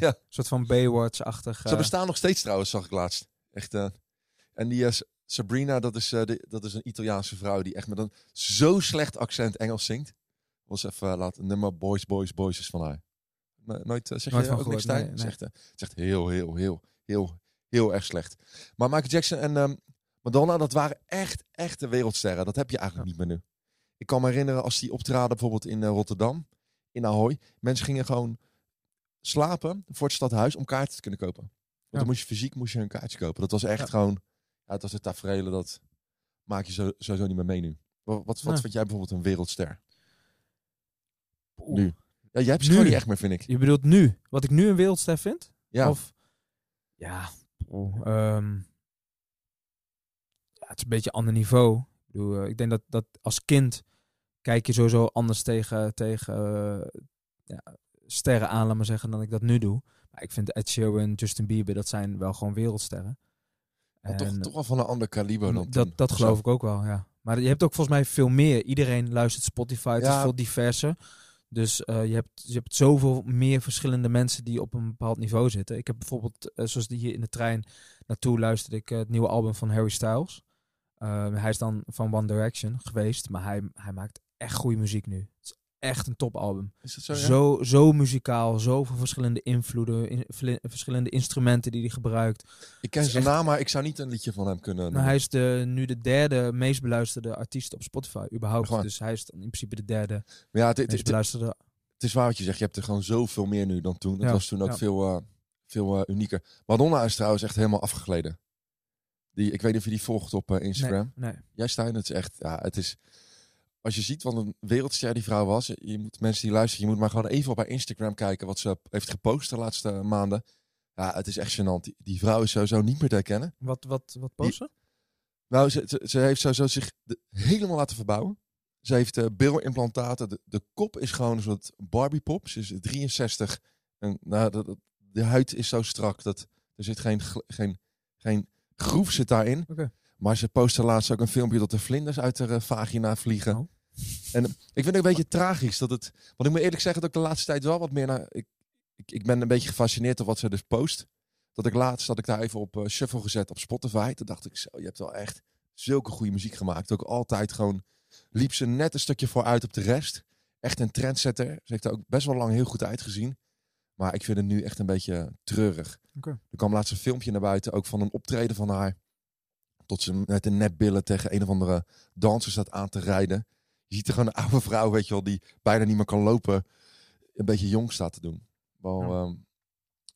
Ja. Een soort van Baywatch-achtig... Ze bestaan nog steeds trouwens, zag ik laatst. Echt. en die eh, S- Sabrina, dat is, eh, dat is een Italiaanse vrouw die echt met een zo slecht accent Engels zingt. Was even uh, laten nummer Boys, Boys, Boys is van haar. No- nooit eh, zeg Nooit je van ook niks, gehoord, nee, eh, het is echt heel, heel, heel, heel, heel erg slecht. Maar Michael Jackson en ehm, Madonna, dat waren echt, echte wereldsterren. Dat heb je eigenlijk niet meer nu. Ik kan me herinneren als die optraden bijvoorbeeld in eh, Rotterdam, in Ahoy. Mensen gingen gewoon slapen voor het stadhuis om kaarten te kunnen kopen. Want Ja. dan moest je fysiek moest je een kaartje kopen. Dat was echt Ja. gewoon, ja, het was het tafereel dat maak je sowieso niet meer mee nu. Wat, wat, wat vind jij bijvoorbeeld een wereldster? Oeh. Nu. Ja, jij hebt ze gewoon niet echt meer, vind ik. Je bedoelt nu? Wat ik nu een wereldster vind? Ja, Of, ja, ehm, ja, het is een beetje een ander niveau. Ik, bedoel, eh, ik denk dat, dat als kind kijk je sowieso anders tegen, tegen eh, ja, sterren aan, laat maar zeggen, dan ik dat nu doe. Maar ik vind Ed Sheeran, Justin Bieber, dat zijn wel gewoon wereldsterren. maar toch, En, toch wel van een ander kaliber dan dat, dat of geloof ik ook wel, ja. Maar je hebt ook volgens mij veel meer. Iedereen luistert Spotify, het Ja. is veel diverser. Dus eh, je, hebt, je hebt zoveel meer verschillende mensen die op een bepaald niveau zitten. Ik heb bijvoorbeeld, eh, zoals die hier in de trein naartoe luisterde ik eh, het nieuwe album van Harry Styles. Hij is dan van One Direction geweest, maar hij, hij maakt echt goede muziek nu. Het echt een topalbum. Is dat zo? ja? Zo, zo muzikaal, zoveel verschillende invloeden, in- verschillende instrumenten die hij gebruikt. Ik ken is zijn echt- naam, maar ik zou niet een liedje van hem kunnen Nou, hij is de, nu de derde meest beluisterde artiest op Spotify, überhaupt. Gewoon. Dus hij is dan in principe de derde Maar ja, het, het, meest het, beluisterde. het is waar wat je zegt. Je hebt er gewoon zoveel meer nu dan toen. Het Ja, was toen ook ja. veel, eh, veel eh, unieker. Madonna is trouwens echt helemaal afgegleden. Die, ik weet niet of je die volgt op eh, Instagram. Nee, nee. Jij Stijn, het is echt, ja, het is... Als je ziet wat een wereldster die vrouw was, je moet mensen die luisteren, je moet maar gewoon even op haar Instagram kijken wat ze heeft gepost de laatste maanden. Ja, het is echt gênant. Die, die vrouw is sowieso niet meer te herkennen. Wat, wat, wat posten? Nou, ze, ze, ze heeft sowieso zich de- helemaal laten verbouwen. Ze heeft uh, bilimplantaten. De, de kop is gewoon een soort Barbie-pop. Ze is 63. En, nou, de, de, de huid is zo strak dat er zit geen, geen, geen groef zit daarin. Maar ze postte laatst ook een filmpje dat er vlinders uit haar eh, vagina vliegen. Oh. En ik vind het een beetje tragisch dat het. Want ik moet eerlijk zeggen dat ik de laatste tijd wel wat meer naar. Ik, ik, ik ben een beetje gefascineerd door wat ze dus post. Dat ik laatst had ik daar even op eh, shuffle gezet op Spotify. Toen dacht ik zo, je hebt wel echt zulke goede muziek gemaakt. Ook altijd gewoon liep ze net een stukje vooruit op de rest. Echt een trendsetter. Ze heeft er ook best wel lang heel goed uitgezien. Maar ik vind het nu echt een beetje treurig. Er kwam laatst een filmpje naar buiten, ook van een optreden van haar. Tot ze met een netbillen tegen een of andere danser staat aan te rijden. Je ziet er gewoon een oude vrouw, weet je wel, die bijna niet meer kan lopen. Een beetje jong staat te doen. Wel, Ja.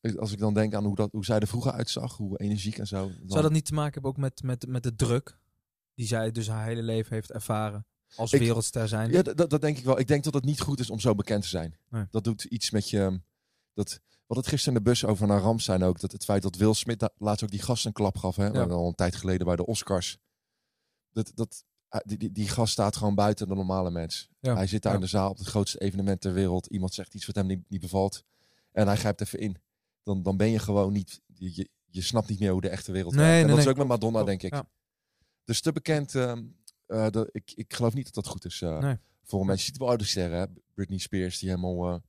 ehm, als ik dan denk aan hoe, dat, hoe zij er vroeger uitzag, hoe energiek en zo. dan- Zou dat niet te maken hebben ook met, met, met de druk die zij dus haar hele leven heeft ervaren als Ik- wereldster zijn? Ja, dat, dat denk ik wel. Ik denk dat het niet goed is om zo bekend te zijn. Nee. Dat doet iets met je. ehm, Dat, wat het gisteren in de bus over naar Ramp zijn ook. Dat het feit dat Will Smith laatst ook die gast een klap gaf. Hè, Ja. Al een tijd geleden bij de Oscars. Dat, dat, die, die, die gast staat gewoon buiten de normale mens. Ja. Hij zit daar Ja. in de zaal op het grootste evenement ter wereld. Iemand zegt iets wat hem niet, niet bevalt. En hij grijpt even in. Dan, dan ben je gewoon niet. Je, je, snapt niet meer hoe de echte wereld Nee, werkt. En nee, dat is ook met Madonna, denk ik. Ja. Dus te bekend. ehm, eh, dat, ik, ik geloof niet dat dat goed is. Nee. voor mensen. Je ziet wel oude sterren, hè? Britney Spears, die helemaal eh,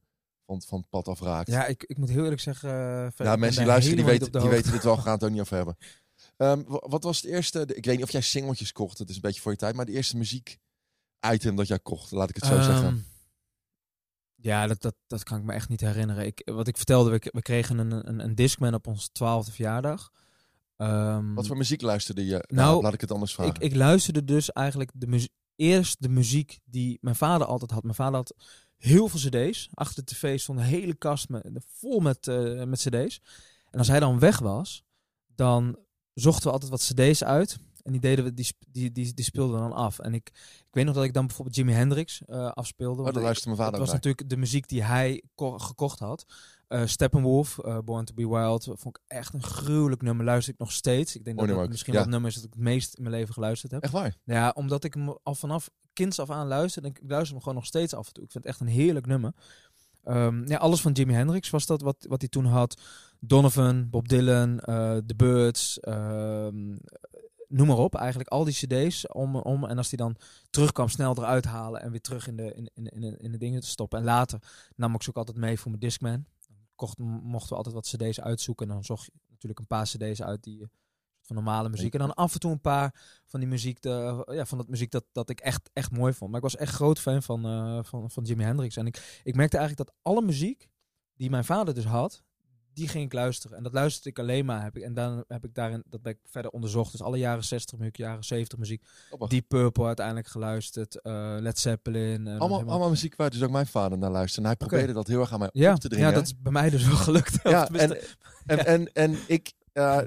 van, van het pad afraakt. Ja, ik, ik moet heel eerlijk zeggen... Ja, mensen die luisteren, die, weten, die weten dit wel, we gaan het ook niet over hebben. Ehm, wa- wat was het eerste, ik weet niet of jij singeltjes kocht, het is een beetje voor je tijd, maar de eerste muziek item dat jij kocht, laat ik het zo Ehm, zeggen. Ja, dat, dat, dat kan ik me echt niet herinneren. Ik, wat ik vertelde, we, we kregen een, een, een Discman op onze twaalfde verjaardag. Ehm, Wat voor muziek luisterde je? Nou, Nou, laat ik het anders vragen. ik, ik luisterde dus eigenlijk de muzie- eerst de muziek die mijn vader altijd had. Mijn vader had heel veel cd's. Achter de tv stond een hele kast met, vol met, eh, met cd's. En als hij dan weg was, dan zochten we altijd wat cd's uit. En die, deden we, die, die, die, die speelden dan af. En ik, ik weet nog dat ik dan bijvoorbeeld Jimi Hendrix eh, afspeelde. Oh, ik- luisterde mijn vader dat was natuurlijk de muziek die hij ko- gekocht had. Eh Steppenwolf, eh, Born to be Wild, vond ik echt een gruwelijk nummer. Luister ik nog steeds. Ik denk dat Mooi dat ook, misschien ja. wel het nummer is dat ik het meest in mijn leven geluisterd heb. Echt waar? Ja, omdat ik hem al vanaf kinds af aan luister. En ik luister hem gewoon nog steeds af en toe. Ik vind het echt een heerlijk nummer. Ehm, ja, alles van Jimi Hendrix was dat wat, wat hij toen had. Donovan, Bob Dylan, eh The Birds, ehm, noem maar op. Eigenlijk al die cd's om, om. En als hij dan terugkwam, snel eruit halen en weer terug in de, in, in, in, in de dingen te stoppen. En later nam ik ze ook altijd mee voor mijn Discman. Kocht, mochten we altijd wat cd's uitzoeken. En dan zocht je natuurlijk een paar cd's uit die... eh, van normale muziek. En dan af en toe een paar van die muziek, de, ja, van dat muziek dat, dat ik echt, echt mooi vond. Maar ik was echt groot fan van, eh, van, van Jimi Hendrix. En ik, ik merkte eigenlijk dat alle muziek die mijn vader dus had, die ging ik luisteren. En dat luisterde ik alleen maar. Heb ik, en dan heb ik daarin, dat ben ik verder onderzocht. Dus alle jaren 60 muziek, jaren 70 muziek. Grappig. Deep Purple uiteindelijk geluisterd. eh Led Zeppelin. eh, Allemaal, helemaal- allemaal muziek waar dus ook mijn vader naar luisterde. En hij probeerde dat heel erg aan mij ja, op te dringen. ja, dat is bij mij dus wel gelukt. Ja, En, Ja. en, en ik, eh,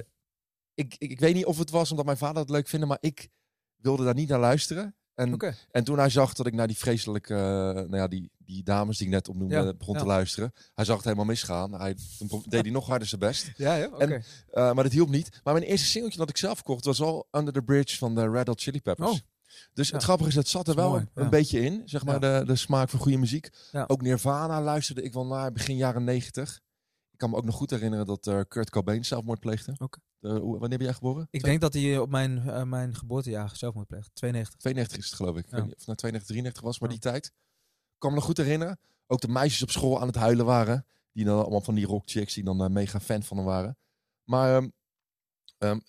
ik, ik, ik weet niet of het was omdat mijn vader het leuk vinden, maar ik wilde daar niet naar luisteren. En, en toen hij zag dat ik naar die vreselijke, eh, nou ja, die, die dames die ik net opnoemde, Ja, begon ja. te luisteren. Hij zag het helemaal misgaan. Hij, toen deed hij nog harder zijn best. Ja, ja, oké. En- Eh, maar dat hielp niet. Maar mijn eerste singeltje dat ik zelf kocht was al Under the Bridge van de Red Hot Chili Peppers. Oh. Dus Ja. het grappige is, het zat er wel mooi, een ja. beetje in. Zeg maar de, de smaak van goede muziek. Ook Nirvana luisterde ik wel naar begin jaren negentig. Ik kan me ook nog goed herinneren dat eh, Kurt Cobain zelfmoord pleegde. Eh, wanneer ben jij geboren? Ik denk dat hij op mijn, eh, mijn geboortejaar zelfmoord pleegt. 92. 92 is het geloof ik. Ik Ja. weet niet of het nou 92, 33 was, maar Ja. die tijd. Ik kan me nog goed herinneren. Ook de meisjes op school aan het huilen waren. Die dan allemaal van die rockchicks die dan eh, mega fan van hem waren. Maar ehm, ehm,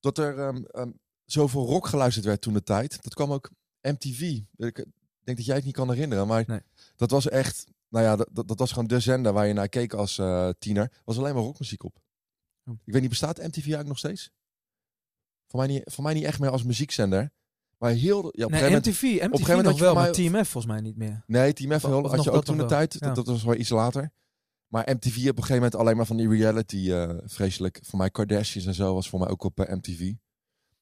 dat er ehm, zoveel rock geluisterd werd toen de tijd. Dat kwam ook MTV. Ik denk dat jij het niet kan herinneren. Maar Nee. dat was echt... Nou ja, dat, dat, was gewoon de zender waar je naar keek als eh, tiener. was alleen maar rockmuziek op. Oh. Ik weet niet, bestaat MTV eigenlijk nog steeds? Voor mij niet, voor mij niet echt meer als muziekzender. Maar heel... Ja, op een moment- MTV, MTV gegeven moment nog wel, maar TMF volgens mij niet meer. Nee, Team F Of- heel- had je ook toen de tijd. ja. Dat, dat was wel iets later. Maar MTV op een gegeven moment alleen maar van die reality eh, vreselijk. Voor mij Kardashians en zo was voor mij ook op eh, MTV.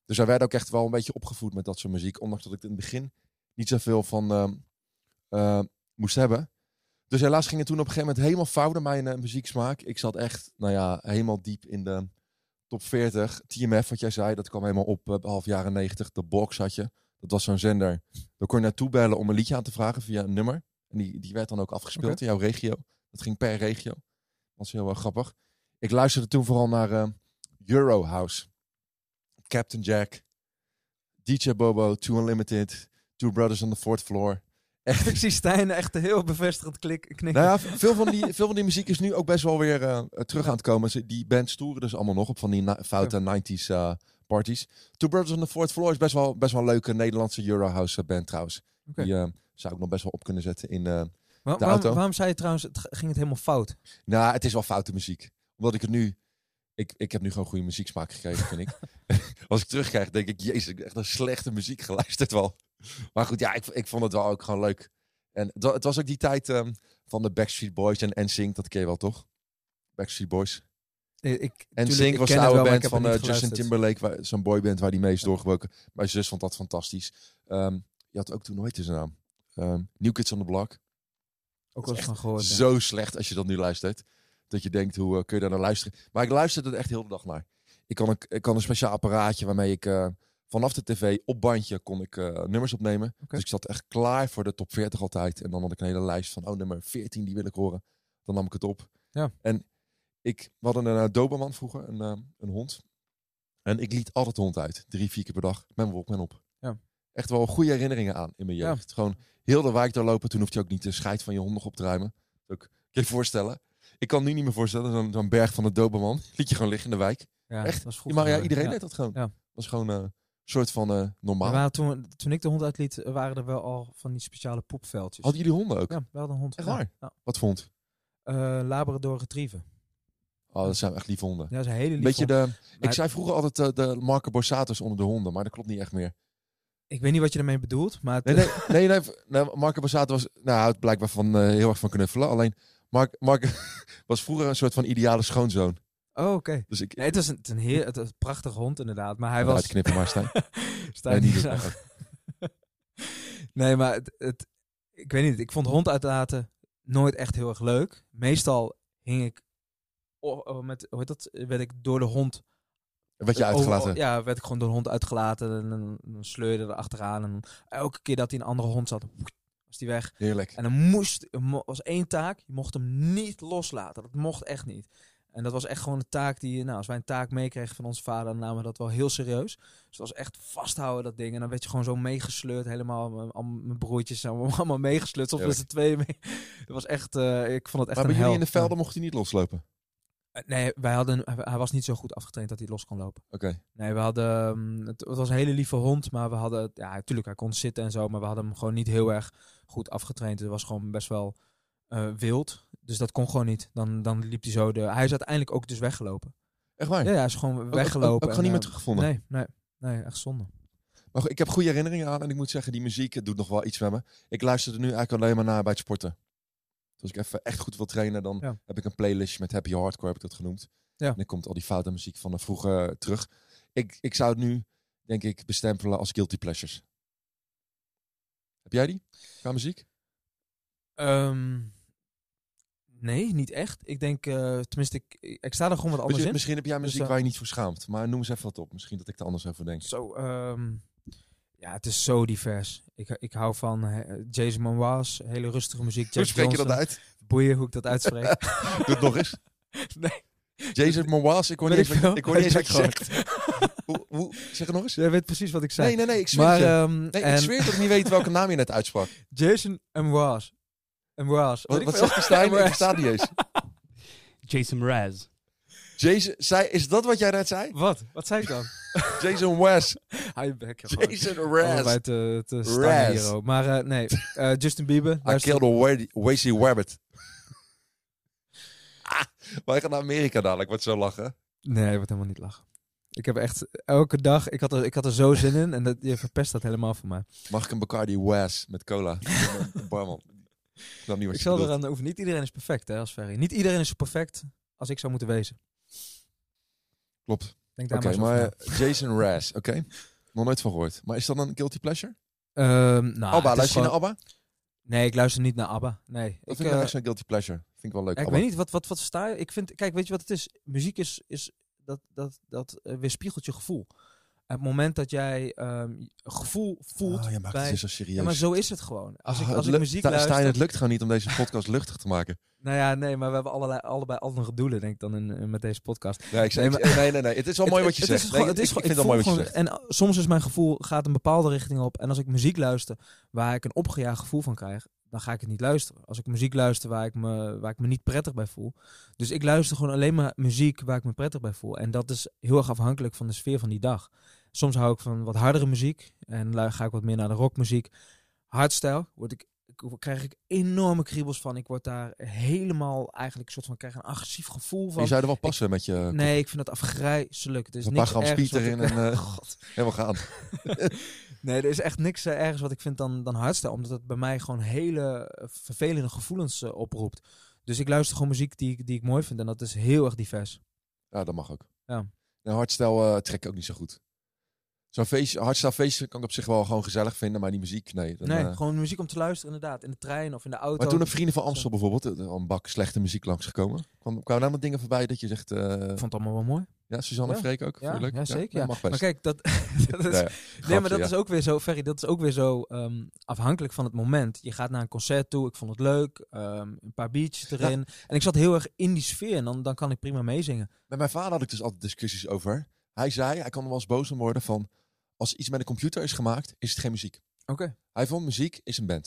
Dus wij werden ook echt wel een beetje opgevoed met dat soort muziek. Ondanks dat ik in het begin niet zoveel van ehm, eh, moest hebben. Dus helaas ging het toen op een gegeven moment helemaal fout mijn eh, muzieksmaak. Ik zat echt, nou ja, helemaal diep in de top 40. TMF, wat jij zei, dat kwam helemaal op eh, half jaren 90. De Box had je. Dat was zo'n zender. Daar kon je naartoe bellen om een liedje aan te vragen via een nummer. En die, die werd dan ook afgespeeld in jouw regio. Dat ging per regio. Dat was heel erg grappig. Ik luisterde toen vooral naar eh, Euro House. Captain Jack. DJ Bobo, Two Unlimited. Two Brothers on the Fourth Floor. Echt Ik zie Stijn echt heel bevestigend klik, knikken. nou ja, veel van, die, veel van die muziek is nu ook best wel weer eh, terug aan het komen. Ze- Die bands toeren dus allemaal nog op van die foute 90s eh, parties. Two Brothers on the Fourth Floor is best wel, best wel een leuke Nederlandse Eurohouse eh, band trouwens. Die zou ik nog best wel op kunnen zetten in... waarom, auto. waarom zei je trouwens, het ging het helemaal fout? nou, het is wel foute muziek. Omdat ik het nu... Ik, ik heb nu gewoon goede muzieksmaak gekregen, vind ik. Als ik terugkrijg, denk ik, jezus, ik heb echt een slechte muziek geluisterd wel. Maar goed, ja, ik, ik vond het wel ook gewoon leuk. En het, wa- het was ook die tijd ehm, van de Backstreet Boys en NSYNC, dat ken je wel, toch? Backstreet Boys. Eh, Ik, En ik was de oude wel, band van eh, Justin. Timberlake, zo'n boyband waar die mee is doorgebroken. Mijn zus vond dat fantastisch. Ehm, je had ook toen, heette zijn naam? Ehm, New Kids on the Block. Ook wel eens van gehoord. ja. Zo slecht als je dat nu luistert. Dat je denkt, hoe eh, kun je daar naar luisteren? Maar ik luisterde er echt heel de dag naar. Ik kan een, ik kan een speciaal apparaatje waarmee ik vanaf de tv op bandje kon ik eh, nummers opnemen. Dus ik zat echt klaar voor de top 40 altijd. En dan had ik een hele lijst van, oh nummer 14, die wil ik horen. Dan nam ik het op. Ja. En ik, we hadden een uh, Doberman vroeger, een, eh, een hond. En ik liet altijd de hond uit. Drie, vier keer per dag. Met mijn Walkman op. Ja. Echt wel goede herinneringen aan in mijn Ja. jeugd. Gewoon heel de wijk doorlopen. Toen hoefde je ook niet de scheid van je hond nog op te ruimen. Kun je voorstellen? Ik kan nu niet meer voorstellen. Zo'n berg van de Doberman. Liet je gewoon liggen in de wijk. Ja, Echt? dat was Ja, vroeger maar ja, iedereen Ja. deed dat gewoon. Ja. Dat was gewoon eh, soort van eh, normaal. Waren toen, toen ik de hond uitliet, eh, waren er wel al van die speciale poepveldjes. Hadden jullie honden ook? Ja, we hadden een hond. Echt Ja. waar? Ja. Wat vond? Eh, Labrador retriever. Oh, dat zijn echt lieve honden. Ja, dat is een hele lieve Beetje de, ik zei vroeger altijd de Marco Borsatos onder de honden, maar dat klopt niet echt meer. Ik weet niet wat je ermee bedoelt, maar... Nee, nee, nee, nee, nee Marco was, nou, houdt blijkbaar van heel erg van knuffelen. Alleen, Mark, Mark was vroeger een soort van ideale schoonzoon. Oh, oké. Dus ik... Nee, het is een, het een, heer, het een prachtige hond inderdaad. Maar hij was... Uitknippen maar, Stijn. Stijn Nee, niet zag- nee, maar het, het, ik weet niet. Ik vond hond uitlaten nooit echt heel erg leuk. Meestal hing ik oh, oh, met, hoe heet dat? Werd ik door de hond Werd je over- uitgelaten? ja, werd ik gewoon door de hond uitgelaten en dan, sleurde er achteraan en elke keer dat hij een andere hond zat, was die weg. Heerlijk. En dan moest, mo- was één taak, je mocht hem niet loslaten. Dat mocht echt niet. En dat was echt gewoon een taak die, nou, als wij een taak meekregen van onze vader, dan namen we dat wel heel serieus. Dus het was echt vasthouden, dat ding. En dan werd je gewoon zo meegesleurd, helemaal, al mijn broertjes allemaal, allemaal meegesleurd. Soms met Heerlijk. z'n tweeën mee. Het was echt, eh, ik vond het echt Maar bij jullie in de velden mocht hij niet loslopen? Eh, Nee, wij hadden, hij- was niet zo goed afgetraind dat hij los kon lopen. Oké. Nee, we hadden, ehm, het, het was een hele lieve hond, maar we hadden, ja, natuurlijk, hij kon zitten en zo, maar we hadden hem gewoon niet heel erg goed afgetraind. Het was gewoon best wel eh, wild, dus dat kon gewoon niet. Dan, dan liep hij zo de, hij is uiteindelijk ook dus weggelopen. Echt waar? Ja, ja, hij is gewoon Ook- ook- weggelopen. Ook, gewoon niet meer eh, teruggevonden? Nee, nee, nee, echt zonde. Maar goed, ik heb goede herinneringen aan en ik moet zeggen, die muziek doet nog wel iets met me. Ik luisterde nu eigenlijk alleen maar naar bij het sporten. Dus als ik even echt goed wil trainen, dan Ja. heb ik een playlist met Happy Hardcore, heb ik dat genoemd. Ja. En dan komt al die foute muziek van de vroeger terug. Ik, ik zou het nu, denk ik, bestempelen als guilty pleasures. Heb jij die? Qua muziek? Ehm, nee, niet echt. Ik denk, eh, tenminste, ik, ik sta er gewoon wat anders Misschien, in. misschien heb jij muziek eh, waar je niet voor schaamt. Maar noem eens even wat op. Misschien dat ik er anders over denk. Zo, ehm, ja, het is zo divers. Ik, ik hou van Jason Mraz, hele rustige muziek. Hoe spreek je dat uit? Boeien hoe ik dat uitspreek. Doe het nog eens. nee, Jason Mraz, ik hoor niet ik eens, ik hoor niet eens zegt. hoe, hoe, zeg het nog eens. jij weet precies wat ik zei. Nee, nee, nee, ik zweer maar het je. ehm, Nee, ik zweer dat ik niet weet welke naam je net uitsprak. Jason Mraz. Mraz. Wat, wat zegt Stijn? Ik versta het niet eens. Jason Mraz. Jason, zei, is dat wat jij net zei? Wat? Wat zei ik dan? Jason je bek, gewoon. Jason Raz. te, te Raz. staan hier. ook. Maar eh, nee, Eh, Justin Bieber. I killed a Wazy Rabbit. Ah, wij gaan naar Amerika dadelijk, wat zo lachen. Nee, ik wordt helemaal niet lachen. Ik heb echt elke dag, ik had er, ik had er zo zin in en dat, je verpest dat helemaal voor mij. Mag ik een Bacardi West met cola? Een barman. Ik niet Ik zal eraan hoeven. Niet iedereen is perfect, hè, als Ferry. Niet iedereen is zo perfect als ik zou moeten wezen. Klopt. Denk daar Oké, maar over na. Jason Raz, oké. Nog nooit van gehoord. Maar is dat een guilty pleasure? Ehm, nou, Abba, luister je naar Abba? Nee, ik luister niet naar ABBA. Nee. Dat Ik, vind ik eh, echt zo'n guilty pleasure. Vind ik wel leuk. ja, ik Abba. weet niet, wat, wat, wat sta je? Ik vind, kijk, weet je wat het is? Muziek is, is dat, dat, dat eh, weerspiegelt je gevoel. Het moment dat jij ehm, gevoel voelt Oh, maakt bij... het weer zo serieus. Ja, maar zo is het gewoon. Als ik, Oh, als ik muziek Sta- luister... Stijn, het lukt gewoon niet om deze podcast luchtig te maken. Nou ja, nee, maar we hebben allerlei, allebei andere doelen, denk ik, dan in, in- met deze podcast. Nee, ik zeg, Nee, nee, nee, nee, nee. Het is wel mooi wat je het zegt. Is Nee, gewoon, het ik- is ik gewoon, vind het wel mooi wat je zegt. En soms is mijn gevoel gaat een bepaalde richting op. En als ik muziek luister waar ik een opgejaagd gevoel van krijg, dan ga ik het niet luisteren. Als ik muziek luister waar ik me, waar ik me niet prettig bij voel. Dus ik luister gewoon alleen maar muziek waar ik me prettig bij voel. En dat is heel erg afhankelijk van de sfeer van die dag. Soms hou ik van wat hardere muziek en ga ik wat meer naar de rockmuziek. Hardstyle word ik, krijg ik enorme kriebels van. Ik word daar helemaal eigenlijk een soort van krijg een agressief gevoel van. Je zou er wel passen met je... Nee, ik vind dat afgrijzelijk. Het is Een paar gram speed wat erin ik- en, eh, God. Helemaal gaan. Nee, er is echt niks eh, ergens wat ik vind dan, dan hardstyle. Omdat het bij mij gewoon hele eh, vervelende gevoelens eh, oproept. Dus ik luister gewoon muziek die, ik- die ik mooi vind. En dat is heel erg divers. Ja, dat mag ook. Ja. Nou, hardstyle eh, trek ik ook niet zo goed. Zo'n feestje, hardstyle feestje kan ik op zich wel gewoon gezellig vinden, maar die muziek, nee. Dan, nee, eh, gewoon muziek om te luisteren inderdaad. In de trein of in de auto. maar toen een Vrienden van Amstel bijvoorbeeld, al een bak slechte muziek langsgekomen. Kwam, kwamen daar nog dingen voorbij dat je zegt, eh, Ik vond het allemaal wel mooi. ja, Suzanne Ja. en Freek ook? Ja, leuk? ja, zeker, ja. mag best. Maar kijk, dat, dat is, nee, maar dat ja. is ook weer zo, Ferry, dat is ook weer zo ehm, afhankelijk van het moment. Je gaat naar een concert toe, ik vond het leuk, ehm, een paar biertjes erin. En ik zat heel erg in die sfeer en dan, dan kan ik prima meezingen. Met mijn vader had ik dus altijd discussies over. Hij zei, hij kan er wel eens boos om worden van, als iets met een computer is gemaakt, is het geen muziek. Oké. Hij vond muziek is een band.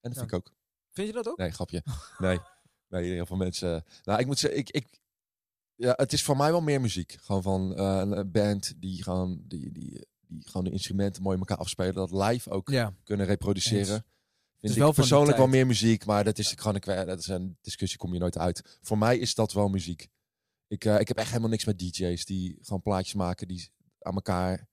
En dat Ja. vind ik ook. Vind je dat ook? Nee, grapje. Nee. Nee, heel veel mensen. Nou, ik moet zeggen, ik, ik, ja, het is voor mij wel meer muziek. Gewoon van eh, een- band die gewoon, die, die, die gewoon de instrumenten mooi elkaar afspelen. Dat live ook Ja. kunnen reproduceren. Eens. Vind is ik wel die persoonlijk wel meer muziek, maar dat is gewoon een, dat is een discussie, kom je nooit uit. Voor mij is dat wel muziek. Ik, eh, ik heb echt helemaal niks met DJ's die gewoon plaatjes maken, die aan elkaar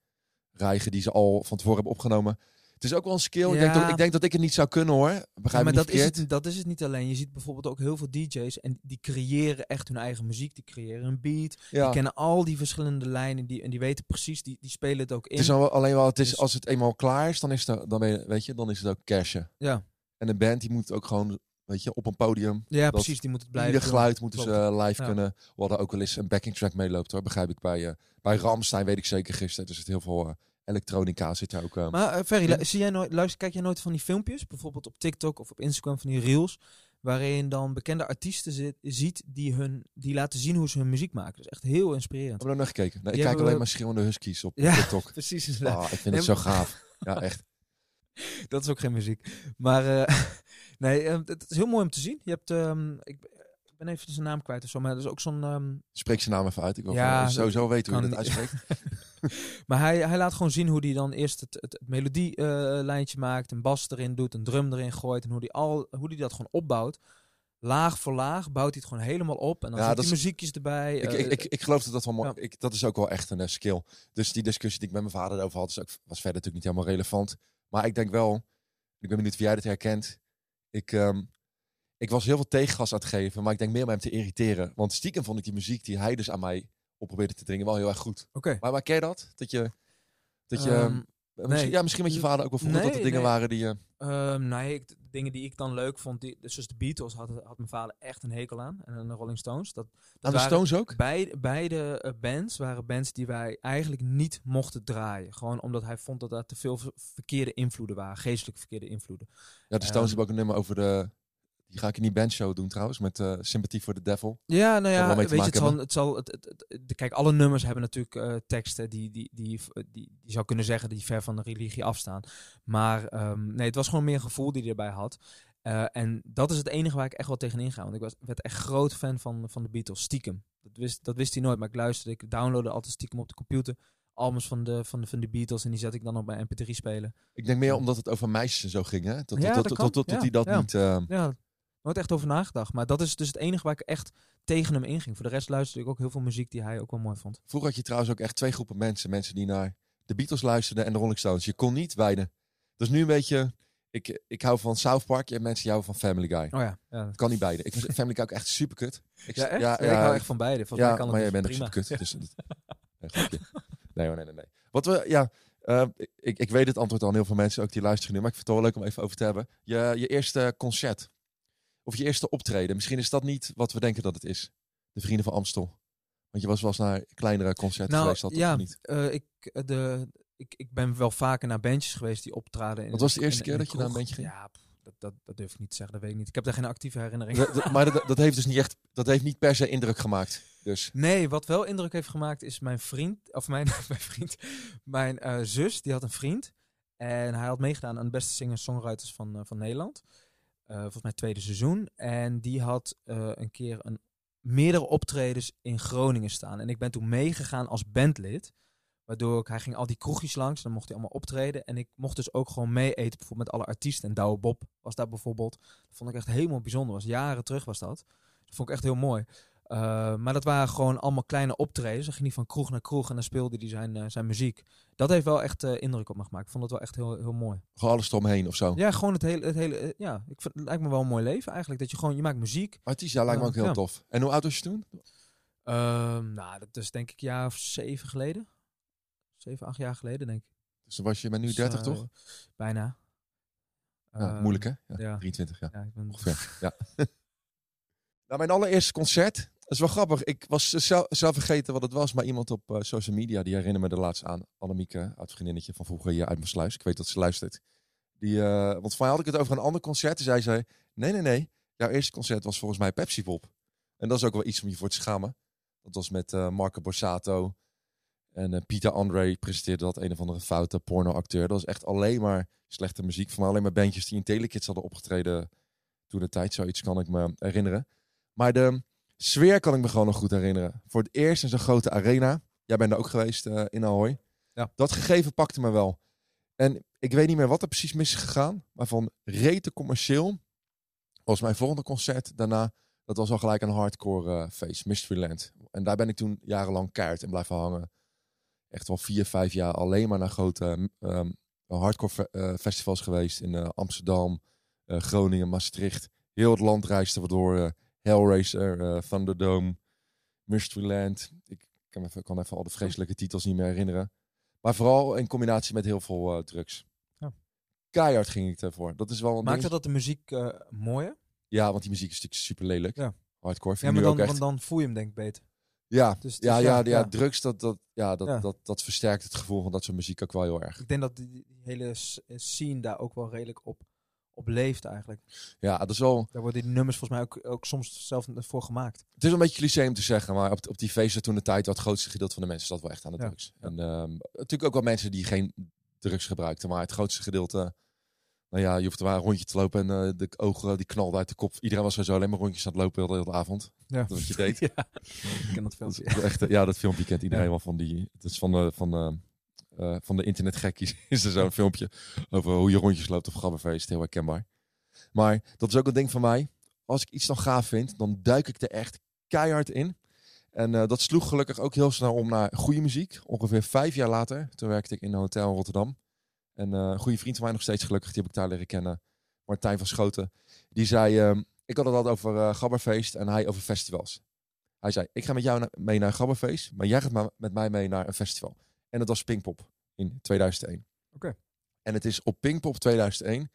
rijgen, die ze al van tevoren hebben opgenomen. Het is ook wel een skill. Ik, Ja. denk dat, ik denk dat ik het niet zou kunnen hoor. Begrijp Ja, maar dat is, het, dat is het niet alleen. Je ziet bijvoorbeeld ook heel veel DJ's en die creëren echt hun eigen muziek. Die creëren een beat. Ja. Die kennen al die verschillende lijnen die, en die weten precies, die, die spelen het ook in. Het is al- alleen wel, het is, Dus- als het eenmaal klaar is, dan is het, dan ben je, weet je, dan is het ook cashen. Ja, En een band die moet ook gewoon, weet je, op een podium. ja precies. Die moet het blijven Ieder geluid moeten ze eh, live Ja. kunnen. We hadden ook wel eens een backing track meeloopt hoor, begrijp ik bij, eh bij Ramstein, weet ik zeker gisteren. Er zit heel veel eh, elektronica zit daar ook. Maar Ferry, zie jij nooit, luister, kijk jij nooit van die filmpjes, bijvoorbeeld op TikTok of op Instagram van die reels, waarin dan bekende artiesten zit, ziet die, hun, die laten zien hoe ze hun muziek maken. Dat is echt heel inspirerend. Hebben we nog gekeken? Nee, ik kijk alleen we- maar schreeuwende huskies op Ja. TikTok. Precies. Ah, ik vind Nee, het zo gaaf. Ja, echt. Dat is ook geen muziek. Maar eh, nee, eh, het is heel mooi om te zien. Je hebt, ehm, ik, ik ben even zijn naam kwijt of zo, maar dat is ook zo'n... ehm, Spreek zijn naam even uit. Ik wil Ja, sowieso weten hoe je dat uitspreekt. Maar hij, hij laat gewoon zien hoe hij dan eerst het, het, het melodielijntje maakt, een bas erin doet, een drum erin gooit en hoe hij al, hoe hij dat gewoon opbouwt. Laag voor laag bouwt hij het gewoon helemaal op en dan Ja, zet hij muziekjes erbij. Ik, eh, ik, ik, ik geloof dat dat wel mooi Ja. ik, Dat is ook wel echt een eh, skill. Dus die discussie die ik met mijn vader over had, is ook, was verder natuurlijk niet helemaal relevant. Maar ik denk wel, ik ben benieuwd of jij dit herkent. Ik, ehm, ik was heel veel tegengas aan het geven, maar ik denk meer om hem te irriteren. Want stiekem vond ik die muziek die hij dus aan mij op probeerde te dringen wel heel erg goed. Oké. Maar, maar ken je dat? Dat je... Dat je Ehm, nee. ja, misschien met je vader ook wel vroeger dat er Nee, dingen nee. waren die je... Ehm, nee, ik, dingen die ik dan leuk vond, die, dus de Beatles had, had mijn vader echt een hekel aan. En de Rolling Stones. Dat, dat Aan de waren- Stones ook? Beide, beide eh, bands waren bands die wij eigenlijk niet mochten draaien. Gewoon omdat hij vond dat er te veel ver- verkeerde invloeden waren. Geestelijk verkeerde invloeden. Ja, de Stones Ehm, hebben ook een nummer over de... Die ga ik in die bandshow doen trouwens, met eh Sympathy for the Devil. Ja, nou ja, weet je, het zal, het zal, het, het, het- de- kijk, alle nummers hebben natuurlijk eh, teksten die, die, die, die, die, zou kunnen zeggen die ver van de religie afstaan. Maar ehm, nee, het was gewoon meer een gevoel die hij erbij had. Eh, en dat is het enige waar ik echt wel tegen inga. Want ik was, werd echt groot fan van, van de Beatles, stiekem. Dat wist, dat wist hij nooit, maar ik luisterde, ik downloadde altijd stiekem op de computer albums van de, van de, van de Beatles en die zet ik dan op mijn mp3 spelen. Ik denk meer omdat het over meisjes en zo ging, hè? Tot, Ja, tot, dat tot, kan. tot, tot Ja, hij dat ja. niet... eh, Ja, nooit echt over nagedacht. Maar dat is dus het enige waar ik echt tegen hem inging. Voor de rest luisterde ik ook heel veel muziek die hij ook wel mooi vond. Vroeger had je trouwens ook echt twee groepen mensen. Mensen die naar de Beatles luisterden en de Rolling Stones. Je kon niet beide. Dus nu een beetje... Ik, ik hou van South Park. Hebt mensen die houden van Family Guy. Oh ja, ja. Kan niet beide. Ik vind Family Guy ook echt super kut. Ik, Ja, echt? Ja, Ja, ik hou echt van beide. Volgens mij ja, kan het maar jij bent ook prima. super kut. Dus, nee, hoor, nee, nee, nee. Wat we, ja, eh, ik, ik weet het antwoord aan heel veel mensen ook die luisteren nu. Maar ik vind het wel leuk om even over te hebben. Je, je eerste concert. Of je eerste optreden. Misschien is dat niet wat we denken dat het is. De Vrienden van Amstel. Want je was wel eens naar kleinere concerten Nou, geweest. Dat ja, of niet? Eh, ik, eh, de, ik, ik ben wel vaker naar bandjes geweest die optraden. In Wat was de eerste in keer dat je naar een bandje ging? Ja, pff, dat, dat, dat durf ik niet te zeggen. Dat weet ik niet. Ik heb daar geen actieve herinnering. Dat- dat- maar dat, dat heeft dus niet echt... Dat heeft niet per se indruk gemaakt. Dus Nee, wat wel indruk heeft gemaakt is mijn vriend, of mijn, mijn vriend, mijn eh, zus, die had een vriend. En hij had meegedaan aan de beste singer-songwriters van, van Nederland. Eh, volgens mij tweede seizoen. En die had eh, een keer een, meerdere optredens in Groningen staan. En ik ben toen meegegaan als bandlid. Waardoor ik, hij ging al die kroegjes langs. Dan mocht hij allemaal optreden. En ik mocht dus ook gewoon mee eten. Bijvoorbeeld met alle artiesten. En Douwe Bob was daar bijvoorbeeld. Dat vond ik echt helemaal bijzonder. was jaren terug was dat. Dat vond ik echt heel mooi. Uh, maar dat waren gewoon allemaal kleine optredens. Dan ging hij van kroeg naar kroeg en dan speelde hij zijn, uh, zijn muziek. Dat heeft wel echt uh, indruk op me gemaakt. Ik vond het wel echt heel, heel mooi. gewoon alles eromheen of zo. Ja, gewoon het hele... Het hele ja, ik vind, het lijkt me wel een mooi leven eigenlijk. Dat je gewoon... Je maakt muziek. Artiest, ja, lijkt me ook heel ja. tof. En hoe oud was je toen? Um, nou, dat is denk ik een jaar of zeven geleden. Zeven, acht jaar geleden, denk ik. Dus dan was je met nu 30, uh, toch? Bijna. Ja, moeilijk, hè? Ja, ja. 23, ja. ja ik ben... Ongeveer, ja. nou, mijn allereerste concert, dat is wel grappig. Ik was zelf, vergeten wat het was, maar iemand op uh, social media, die herinnerde me er laatst aan. Annemieke, oud vriendinnetje van vroeger hier uit mijn sluis. Ik weet dat ze luistert. Die, uh, want mij had ik het over een ander concert. En zij zei, nee, nee, nee. Jouw eerste concert was volgens mij Pepsi Pop. En dat is ook wel iets om je voor te schamen. Dat was met uh, Marco Borsato. En Pieter André presenteerde dat, een of andere foute pornoacteur. Dat was echt alleen maar slechte muziek. Voor mij alleen maar bandjes die in Telekids hadden opgetreden toen de tijd. Zoiets kan ik me herinneren. Maar de sfeer kan ik me gewoon nog goed herinneren. Voor het eerst in zo'n grote arena. Jij bent er ook geweest uh, in Ahoy. Ja. Dat gegeven pakte me wel. En ik weet niet meer wat er precies mis is gegaan. Maar van rete commercieel was mijn volgende concert daarna. Dat was al gelijk een hardcore uh, feest, Mysteryland. En daar ben ik toen jarenlang kaart en blijven hangen. Echt wel vier, vijf jaar alleen maar naar grote um, hardcore fe- eh, festivals geweest in eh, Amsterdam, eh, Groningen, Maastricht. Heel het land reisden we door. eh, Hellraiser, eh, Thunderdome, Mysteryland. Ik kan, even, kan even al de vreselijke titels niet meer herinneren. Maar vooral in combinatie met heel veel eh, drugs. Ja. Keihard ging ik ervoor. Dat is wel een Maakte ding. dat de muziek eh, mooier? Ja, want die muziek is natuurlijk super lelijk. Ja. Hardcore Ja, vind maar ik nu dan, ook echt. dan voel je hem denk ik beter. Ja, Dus ja, ja, ja, ja, ja. drugs, dat, dat, ja, dat, Ja. Dat, dat versterkt het gevoel van dat soort muziek ook wel heel erg. Ik denk dat die, die hele scene daar ook wel redelijk op, op leeft eigenlijk. Ja, dat is wel... Daar worden die nummers volgens mij ook, ook soms zelf voor gemaakt. Het is een beetje cliché om te zeggen, maar op, op die feesten toen de tijd... wat het grootste gedeelte van de mensen zat wel echt aan de Ja. drugs. En ehm, natuurlijk ook wel mensen die geen drugs gebruikten. Maar het grootste gedeelte... Nou ja, je hoeft er maar een rondje te lopen en eh, de ogen die knalden uit de kop. Iedereen was sowieso alleen maar rondjes aan het lopen de hele avond. Ja. Dat wat je deed. ja, ik ken dat filmpje. echt, eh, ja, dat filmpje kent iedereen Ja. wel van die. Het is van de, van de, eh, van de internetgekkies. Is er zo'n filmpje over hoe je rondjes loopt op Gabberfeest. Heel herkenbaar. Maar dat is ook een ding van mij. Als ik iets dan gaaf vind, dan duik ik er echt keihard in. En eh, dat sloeg gelukkig ook heel snel om naar goede muziek. Ongeveer vijf jaar later, toen werkte ik in een hotel in Rotterdam. En eh, een goede vriend van mij nog steeds gelukkig, die heb ik daar leren kennen. Martijn van Schoten. Die zei, ehm, ik had het altijd over Gabberfeest en hij over festivals. Hij zei, ik ga met jou mee naar Gabberfeest, maar jij gaat met mij mee naar een festival. En dat was Pinkpop in 2001. Oké. En het is op Pinkpop 2001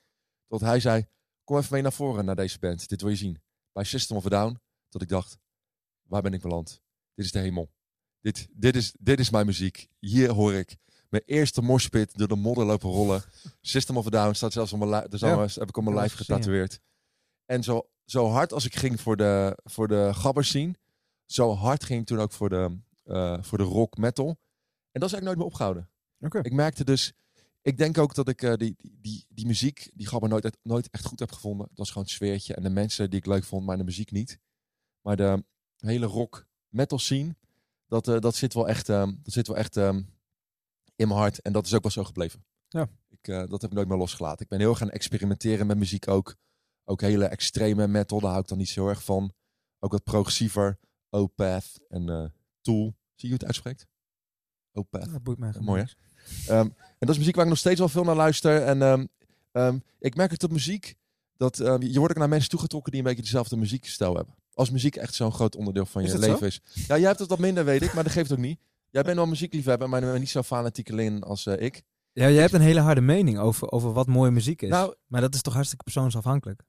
dat hij zei, kom even mee naar voren naar deze band. Dit wil je zien. Bij System of a Down, dat ik dacht, waar ben ik beland? Dit is de hemel. Dit, dit, is, dit is mijn muziek. Hier hoor ik mijn eerste morspit door de modder lopen rollen. System of a Down staat zelfs op mijn lijf. Zangers heb ik op mijn Ja, lijf ja. getatoeëerd. En zo, zo hard als ik ging voor de, voor de gabber scene, zo hard ging ik toen ook voor de, eh, voor de rock metal. En dat is eigenlijk nooit meer opgehouden. Ik merkte dus, ik denk ook dat ik eh, die, die, die, die muziek, die gabber nooit, nooit echt goed heb gevonden. Het was gewoon het sfeertje en de mensen die ik leuk vond, maar de muziek niet. Maar de hele rock metal scene, dat, eh, dat zit wel echt, ehm, dat zit wel echt ehm, in mijn hart. En dat is ook wel zo gebleven. Ja. Ik, eh, dat heb ik nooit meer losgelaten. Ik ben heel gaan experimenteren met muziek ook. Ook hele extreme metal, daar hou ik dan niet zo heel erg van. Ook wat progressiever. Opeth en Tool. Zie je hoe het uitspreekt? Opeth. Dat boeit mij gewoon mooi. Ehm, en dat is muziek waar ik nog steeds wel veel naar luister. En ehm, ehm, ik merk het op muziek. Dat, je wordt ook naar mensen toegetrokken die een beetje dezelfde muziekstijl hebben. Als muziek echt zo'n groot onderdeel van Is je leven zo? is. Ja, jij hebt het wat minder, weet ik, maar dat geeft ook niet. Jij bent wel muziekliefhebber, maar niet zo fanatiek in als eh, ik. Ja, jij hebt een hele harde mening over, over wat mooie muziek is. Nou, maar dat is toch hartstikke persoonsafhankelijk?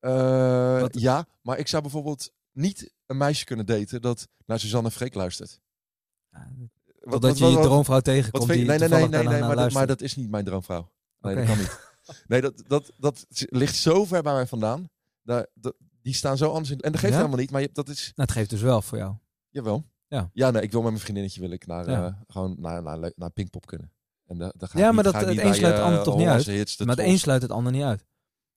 eh, ja, maar ik zou bijvoorbeeld niet een meisje kunnen daten dat naar Suzanne Freek luistert. Ja, Totdat wat- je je wat- droomvrouw Wat tegenkomt vind je? die Nee, nee, nee, nee, nee maar, dat, maar dat is niet mijn droomvrouw. Nee, dat kan niet. Nee, dat, dat, dat ligt zo ver bij mij vandaan. Daar, dat, die staan zo anders in. En dat geeft Ja? helemaal niet, maar je, dat is... Nou, het geeft dus wel voor jou. Jawel. Ja. Ja, nee, ik wil met mijn vriendinnetje wil ik naar, Ja. eh, gewoon naar, naar, naar, Pinkpop kunnen. En da, Ja, maar niet, dat- het een sluit het ander eh, toch niet Hits, de maar het een sluit het ander niet uit.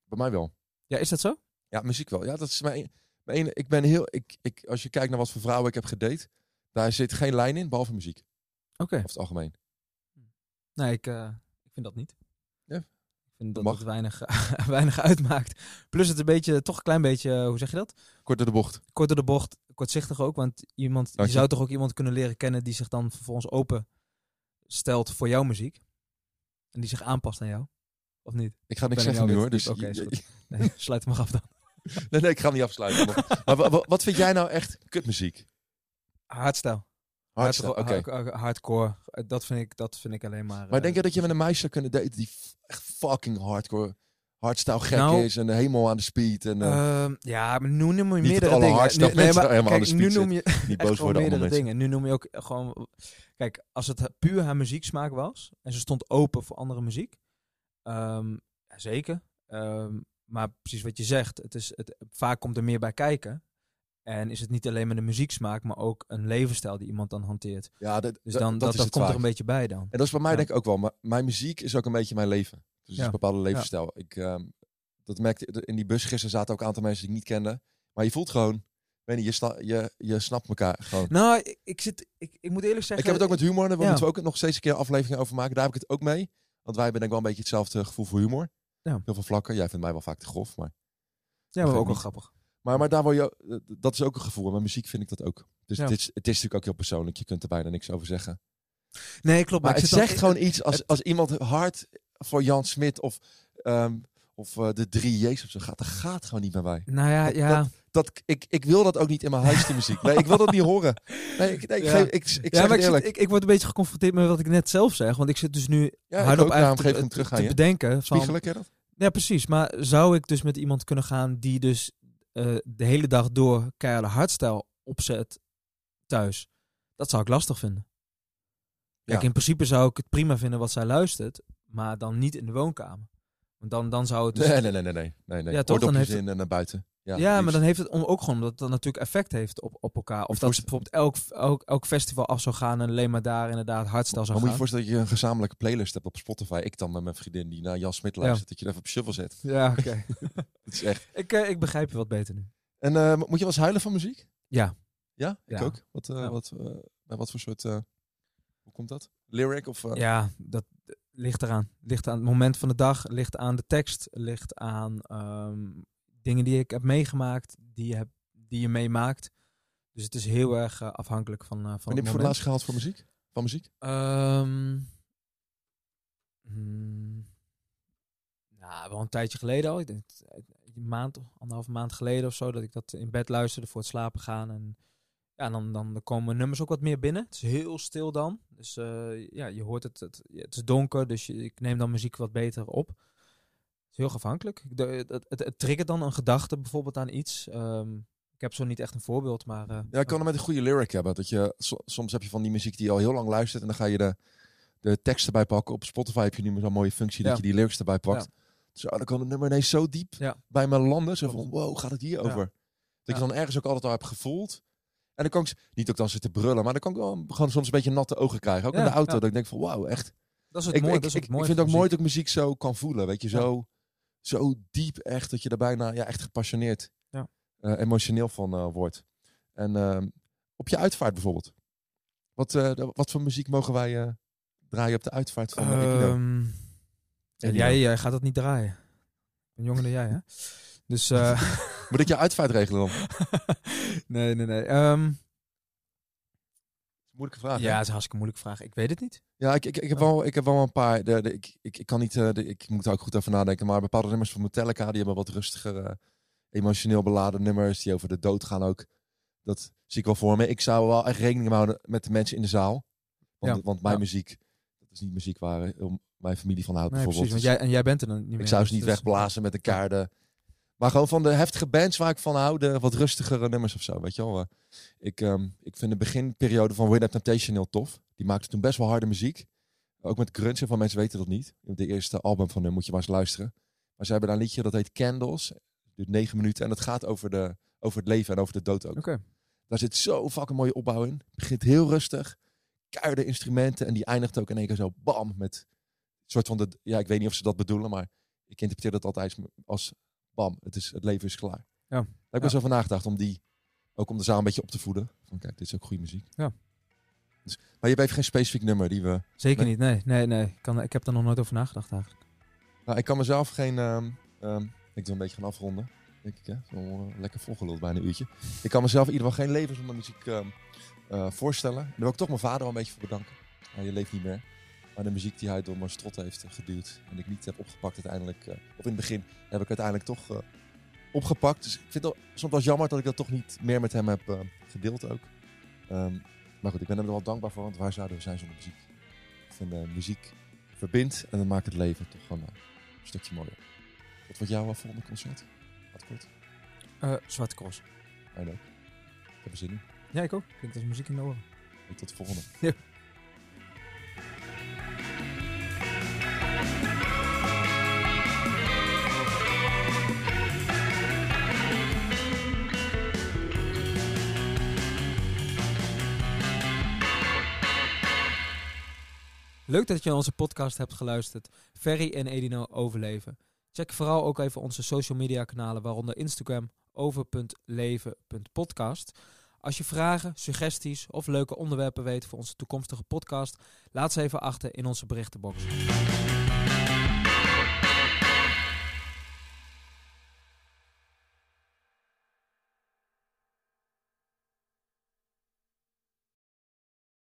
Bij mij wel. Ja, is dat zo? Ja, muziek wel. Ja, dat is mijn, mijn ene- ik ben heel... Ik, ik, als je kijkt naar wat voor vrouwen ik heb gedate, daar zit geen lijn in, behalve muziek. Oké. Over het algemeen. Nee, ik, eh, ik vind dat niet. Ja. Ik vind dat het weinig, weinig uitmaakt. Plus het een beetje, toch een klein beetje, eh, hoe zeg je dat? Kort door de bocht. Kort door de bocht, kortzichtig ook. Want iemand, je zou toch ook iemand kunnen leren kennen die zich dan vervolgens open stelt voor jouw muziek. En die zich aanpast aan jou. Of niet? Ik ga niks zeggen nu hoor. Dus. Nee, sluit hem maar af dan. nee, nee, ik ga hem niet afsluiten. maar wa- wa- wat vind jij nou echt kutmuziek? Hardstyle. Hardstyle, hard- hardcore. Eh, Dat vind ik, dat vind ik alleen maar... Maar eh, denk je dat je met een meisje zou kunnen daten die echt fucking hardcore, hardstyle gek Nou, is en de hemel aan de speed en eh, Ehm, ja, maar nu noem je meerdere dingen. allerhardste Nu- mensen maar helemaal aan kijk, nu noem je niet boos worden meerdere dingen. Nu noem je ook gewoon... Kijk, als het puur haar muzieksmaak was... en ze stond open voor andere muziek... ehm, ja, zeker. Ehm, maar precies wat je zegt. Het is, het, vaak komt er meer bij kijken. En is het niet alleen maar de muzieksmaak... maar ook een levensstijl die iemand dan hanteert. Ja, dat, Dus dat- dan, dat, komt er een beetje bij dan. En dat is bij mij Ja. denk ik ook wel. Maar mijn muziek is ook een beetje mijn leven. Dus Ja. een bepaalde levensstijl. Ik, ehm, dat merkte in die bus gisteren zaten ook een aantal mensen die ik niet kende. Maar je voelt gewoon, weet niet, je, sna- je, je snapt elkaar gewoon. Nou, ik, ik zit... Ik, ik moet eerlijk zeggen... ik heb het ook met humor. Daar moeten we ook nog steeds een keer afleveringen over maken. Daar heb ik het ook mee. Want wij hebben denk ik wel een beetje hetzelfde gevoel voor humor. Ja. Heel veel vlakken. Jij vindt mij wel vaak te grof. Maar, Ja, maar ook wel grappig. Maar, maar daar word je, eh, dat is ook een gevoel. Met muziek vind ik dat ook. Dus Ja. het, is, het is natuurlijk ook heel persoonlijk. Je kunt er bijna niks over zeggen. Nee, klopt. Maar ik het zegt gewoon iets als, als iemand hard, voor Jan Smit of, ehm, of eh, de drie J's of zo gaat. Dat gaat gewoon niet meer bij. Nou ja, Dat- ja. Dat, ik, ik wil dat ook niet in mijn huis, die muziek. Nee, ik wil dat niet horen. Nee, ik, nee, ik, Ja. geef, ik, ik ja, zeg maar ik, zit, ik, ik word een beetje geconfronteerd met wat ik net zelf zeg. Want ik zit dus nu ja, hardop eigenlijk te, bedenken. Van, Spiegelen, ken je dat? Ja, precies. Maar zou ik dus met iemand kunnen gaan die dus eh, de hele dag door keiharde hardstyle opzet thuis? Dat zou ik lastig vinden. Kijk, Ja. in principe zou ik het prima vinden wat zij luistert, maar dan niet in de woonkamer. Want dan, dan zou het dus... Nee, nee, nee, nee, nee. nee, nee. Ja, toch? Dan heeft in en naar buiten. Ja, Ja, maar dan heeft het om, ook gewoon omdat het dan natuurlijk effect heeft op, op elkaar. Of Moet dat ze bijvoorbeeld elk, elk, elk festival af zou gaan en alleen maar daar inderdaad hardstyle Maar zou moet je gaan. je voorstellen dat je een gezamenlijke playlist hebt op Spotify. Ik dan met mijn vriendin die naar Jan Smit luistert. Dat je er even op shuffle zet. Ja, oké. Dat is echt. ik, eh, ik begrijp je wat beter nu. En eh, moet je wel eens huilen van muziek? Ja. Ja, ik Ja. ook. Wat, Ja. wat, bij wat voor soort... hoe komt dat? Lyric of... Ja, dat ligt eraan. Ligt aan het moment van de dag, ligt aan de tekst, ligt aan ehm, dingen die ik heb meegemaakt, die je, heb, die je meemaakt. Dus het is heel erg eh, afhankelijk van, eh van Wanneer heb je voor het laatst gehaald voor muziek? Van muziek? Ehm, hmm, nou, wel een tijdje geleden al. Ik denk eh, een maand, anderhalve maand geleden of zo, dat ik dat in bed luisterde voor het slapen gaan. En ja, dan, dan komen nummers ook wat meer binnen. Het is heel stil dan. Dus ja, je hoort het, het, het is donker, dus je, ik neem dan muziek wat beter op. Het is heel afhankelijk. De- het, het, het triggert dan een gedachte bijvoorbeeld aan iets. Ehm, ik heb zo niet echt een voorbeeld, maar... eh, Ja, ik kan er met een goede lyric hebben. Dat je, so- soms heb je van die muziek die je al heel lang luistert. En dan ga je de, de tekst erbij pakken. Op Spotify heb je nu zo'n mooie functie dat Ja. je die lyrics erbij pakt. Zo, dan kan het nummer ineens zo diep Ja. bij me landen. Zo van, wow, gaat het hier over? Dat Ja. je dan ergens ook altijd al hebt gevoeld. En dan kan ik, niet ook dan zitten brullen, maar dan kan ik wel gewoon soms een beetje natte ogen krijgen. Ook in Ja, de auto, ja. dat ik denk van, wauw, echt. Dat is het Ik, mooie. ik, dat is ik, het ik vind het ook mooi muziek. dat ik muziek zo kan voelen. Weet je, Ja. zo, zo diep echt, dat je er bijna ja, echt gepassioneerd, Ja. eh, emotioneel van eh, wordt. En ehm, op je uitvaart bijvoorbeeld. Wat, eh, wat voor muziek mogen wij draaien op de uitvaart van uh, Ehm, ja, jij, jij gaat dat niet draaien. Ben jonger dan jij, hè? Dus, Moet ik je uitvaart regelen dan? nee, nee, nee. Ehm, Moeilijke vraag. hè? ja, dat is een hartstikke moeilijke vraag. Ik weet het niet. Ja, ik, ik, ik, heb wel, ik heb wel een paar. De, de- ik, ik, ik kan niet. eh, de- ik moet daar ook goed over nadenken. Maar bepaalde nummers van Metallica die hebben wat rustiger, eh, emotioneel beladen nummers die over de dood gaan ook. Dat zie ik wel voor me. Ik zou wel echt rekening houden met de mensen in de zaal. Want, Ja. want mijn Ja. muziek, dat is niet muziek waar eh, mijn familie van houdt Nee, bijvoorbeeld. precies. Want jij, en jij bent er dan niet meer. ik zou ze dus niet wegblazen met een kaarde. Maar gewoon van de heftige bands waar ik van hou, de wat rustigere nummers of zo. Weet je wel. Eh, Ik, ehm, ik vind de beginperiode van Win Temptation heel tof. Die maakte toen best wel harde muziek. Ook met grunge, van mensen weten dat niet. De eerste album van hun moet je maar eens luisteren. Maar ze hebben daar een liedje dat heet Candles. Het duurt negen minuten en dat gaat over, de, over het leven en over de dood ook. Daar zit zo fucking mooie opbouw in. Het begint heel rustig. Keiharde instrumenten. En die eindigt ook in één keer zo bam. Met een soort van de... Ja, ik weet niet of ze dat bedoelen. Maar ik interpreteer dat altijd als bam. Het, is, het leven is klaar. Ja. Daar heb ik Ja. over nagedacht. Om die... Ook om de zaal een beetje op te voeden. Van kijk, dit is ook goede muziek. Ja. Dus, maar je hebt even geen specifiek nummer die we... Zeker Nee. niet. Nee, nee, nee. Ik, kan, ik heb daar nog nooit over nagedacht eigenlijk. Nou, ik kan mezelf geen... ehm, ehm, ik wil een beetje gaan afronden. Denk ik, hè? Zo eh, lekker volgeluld, bijna een uurtje. Ik kan mezelf in ieder geval geen leven zonder muziek ehm, eh, voorstellen. Daar wil ik toch mijn vader wel een beetje voor bedanken. Hij leeft niet meer. Maar de muziek die hij door mijn strot heeft eh, geduwd en ik niet heb opgepakt uiteindelijk... eh, of in het begin heb ik uiteindelijk toch eh, opgepakt. Dus ik vind het soms wel jammer dat ik dat toch niet meer met hem heb gedeeld ook. Ehm, maar goed, ik ben hem er wel dankbaar voor, want waar zouden we zijn zonder muziek? Ik vind eh, muziek verbindt en dat maakt het leven toch gewoon een stukje mooier. Wat wordt jouw volgende concert? Wat kort. Eh Zwarte Cross. Mij ook. Ik heb er zin in. Ja, ik ook. Ik vind dat is muziek in de oren. Tot de volgende. Leuk dat je onze podcast hebt geluisterd. Ferry en Edino overleven. Check vooral ook even onze social media kanalen, waaronder Instagram over.leven.podcast. Als je vragen, suggesties of leuke onderwerpen weet voor onze toekomstige podcast, laat ze even achter in onze berichtenbox.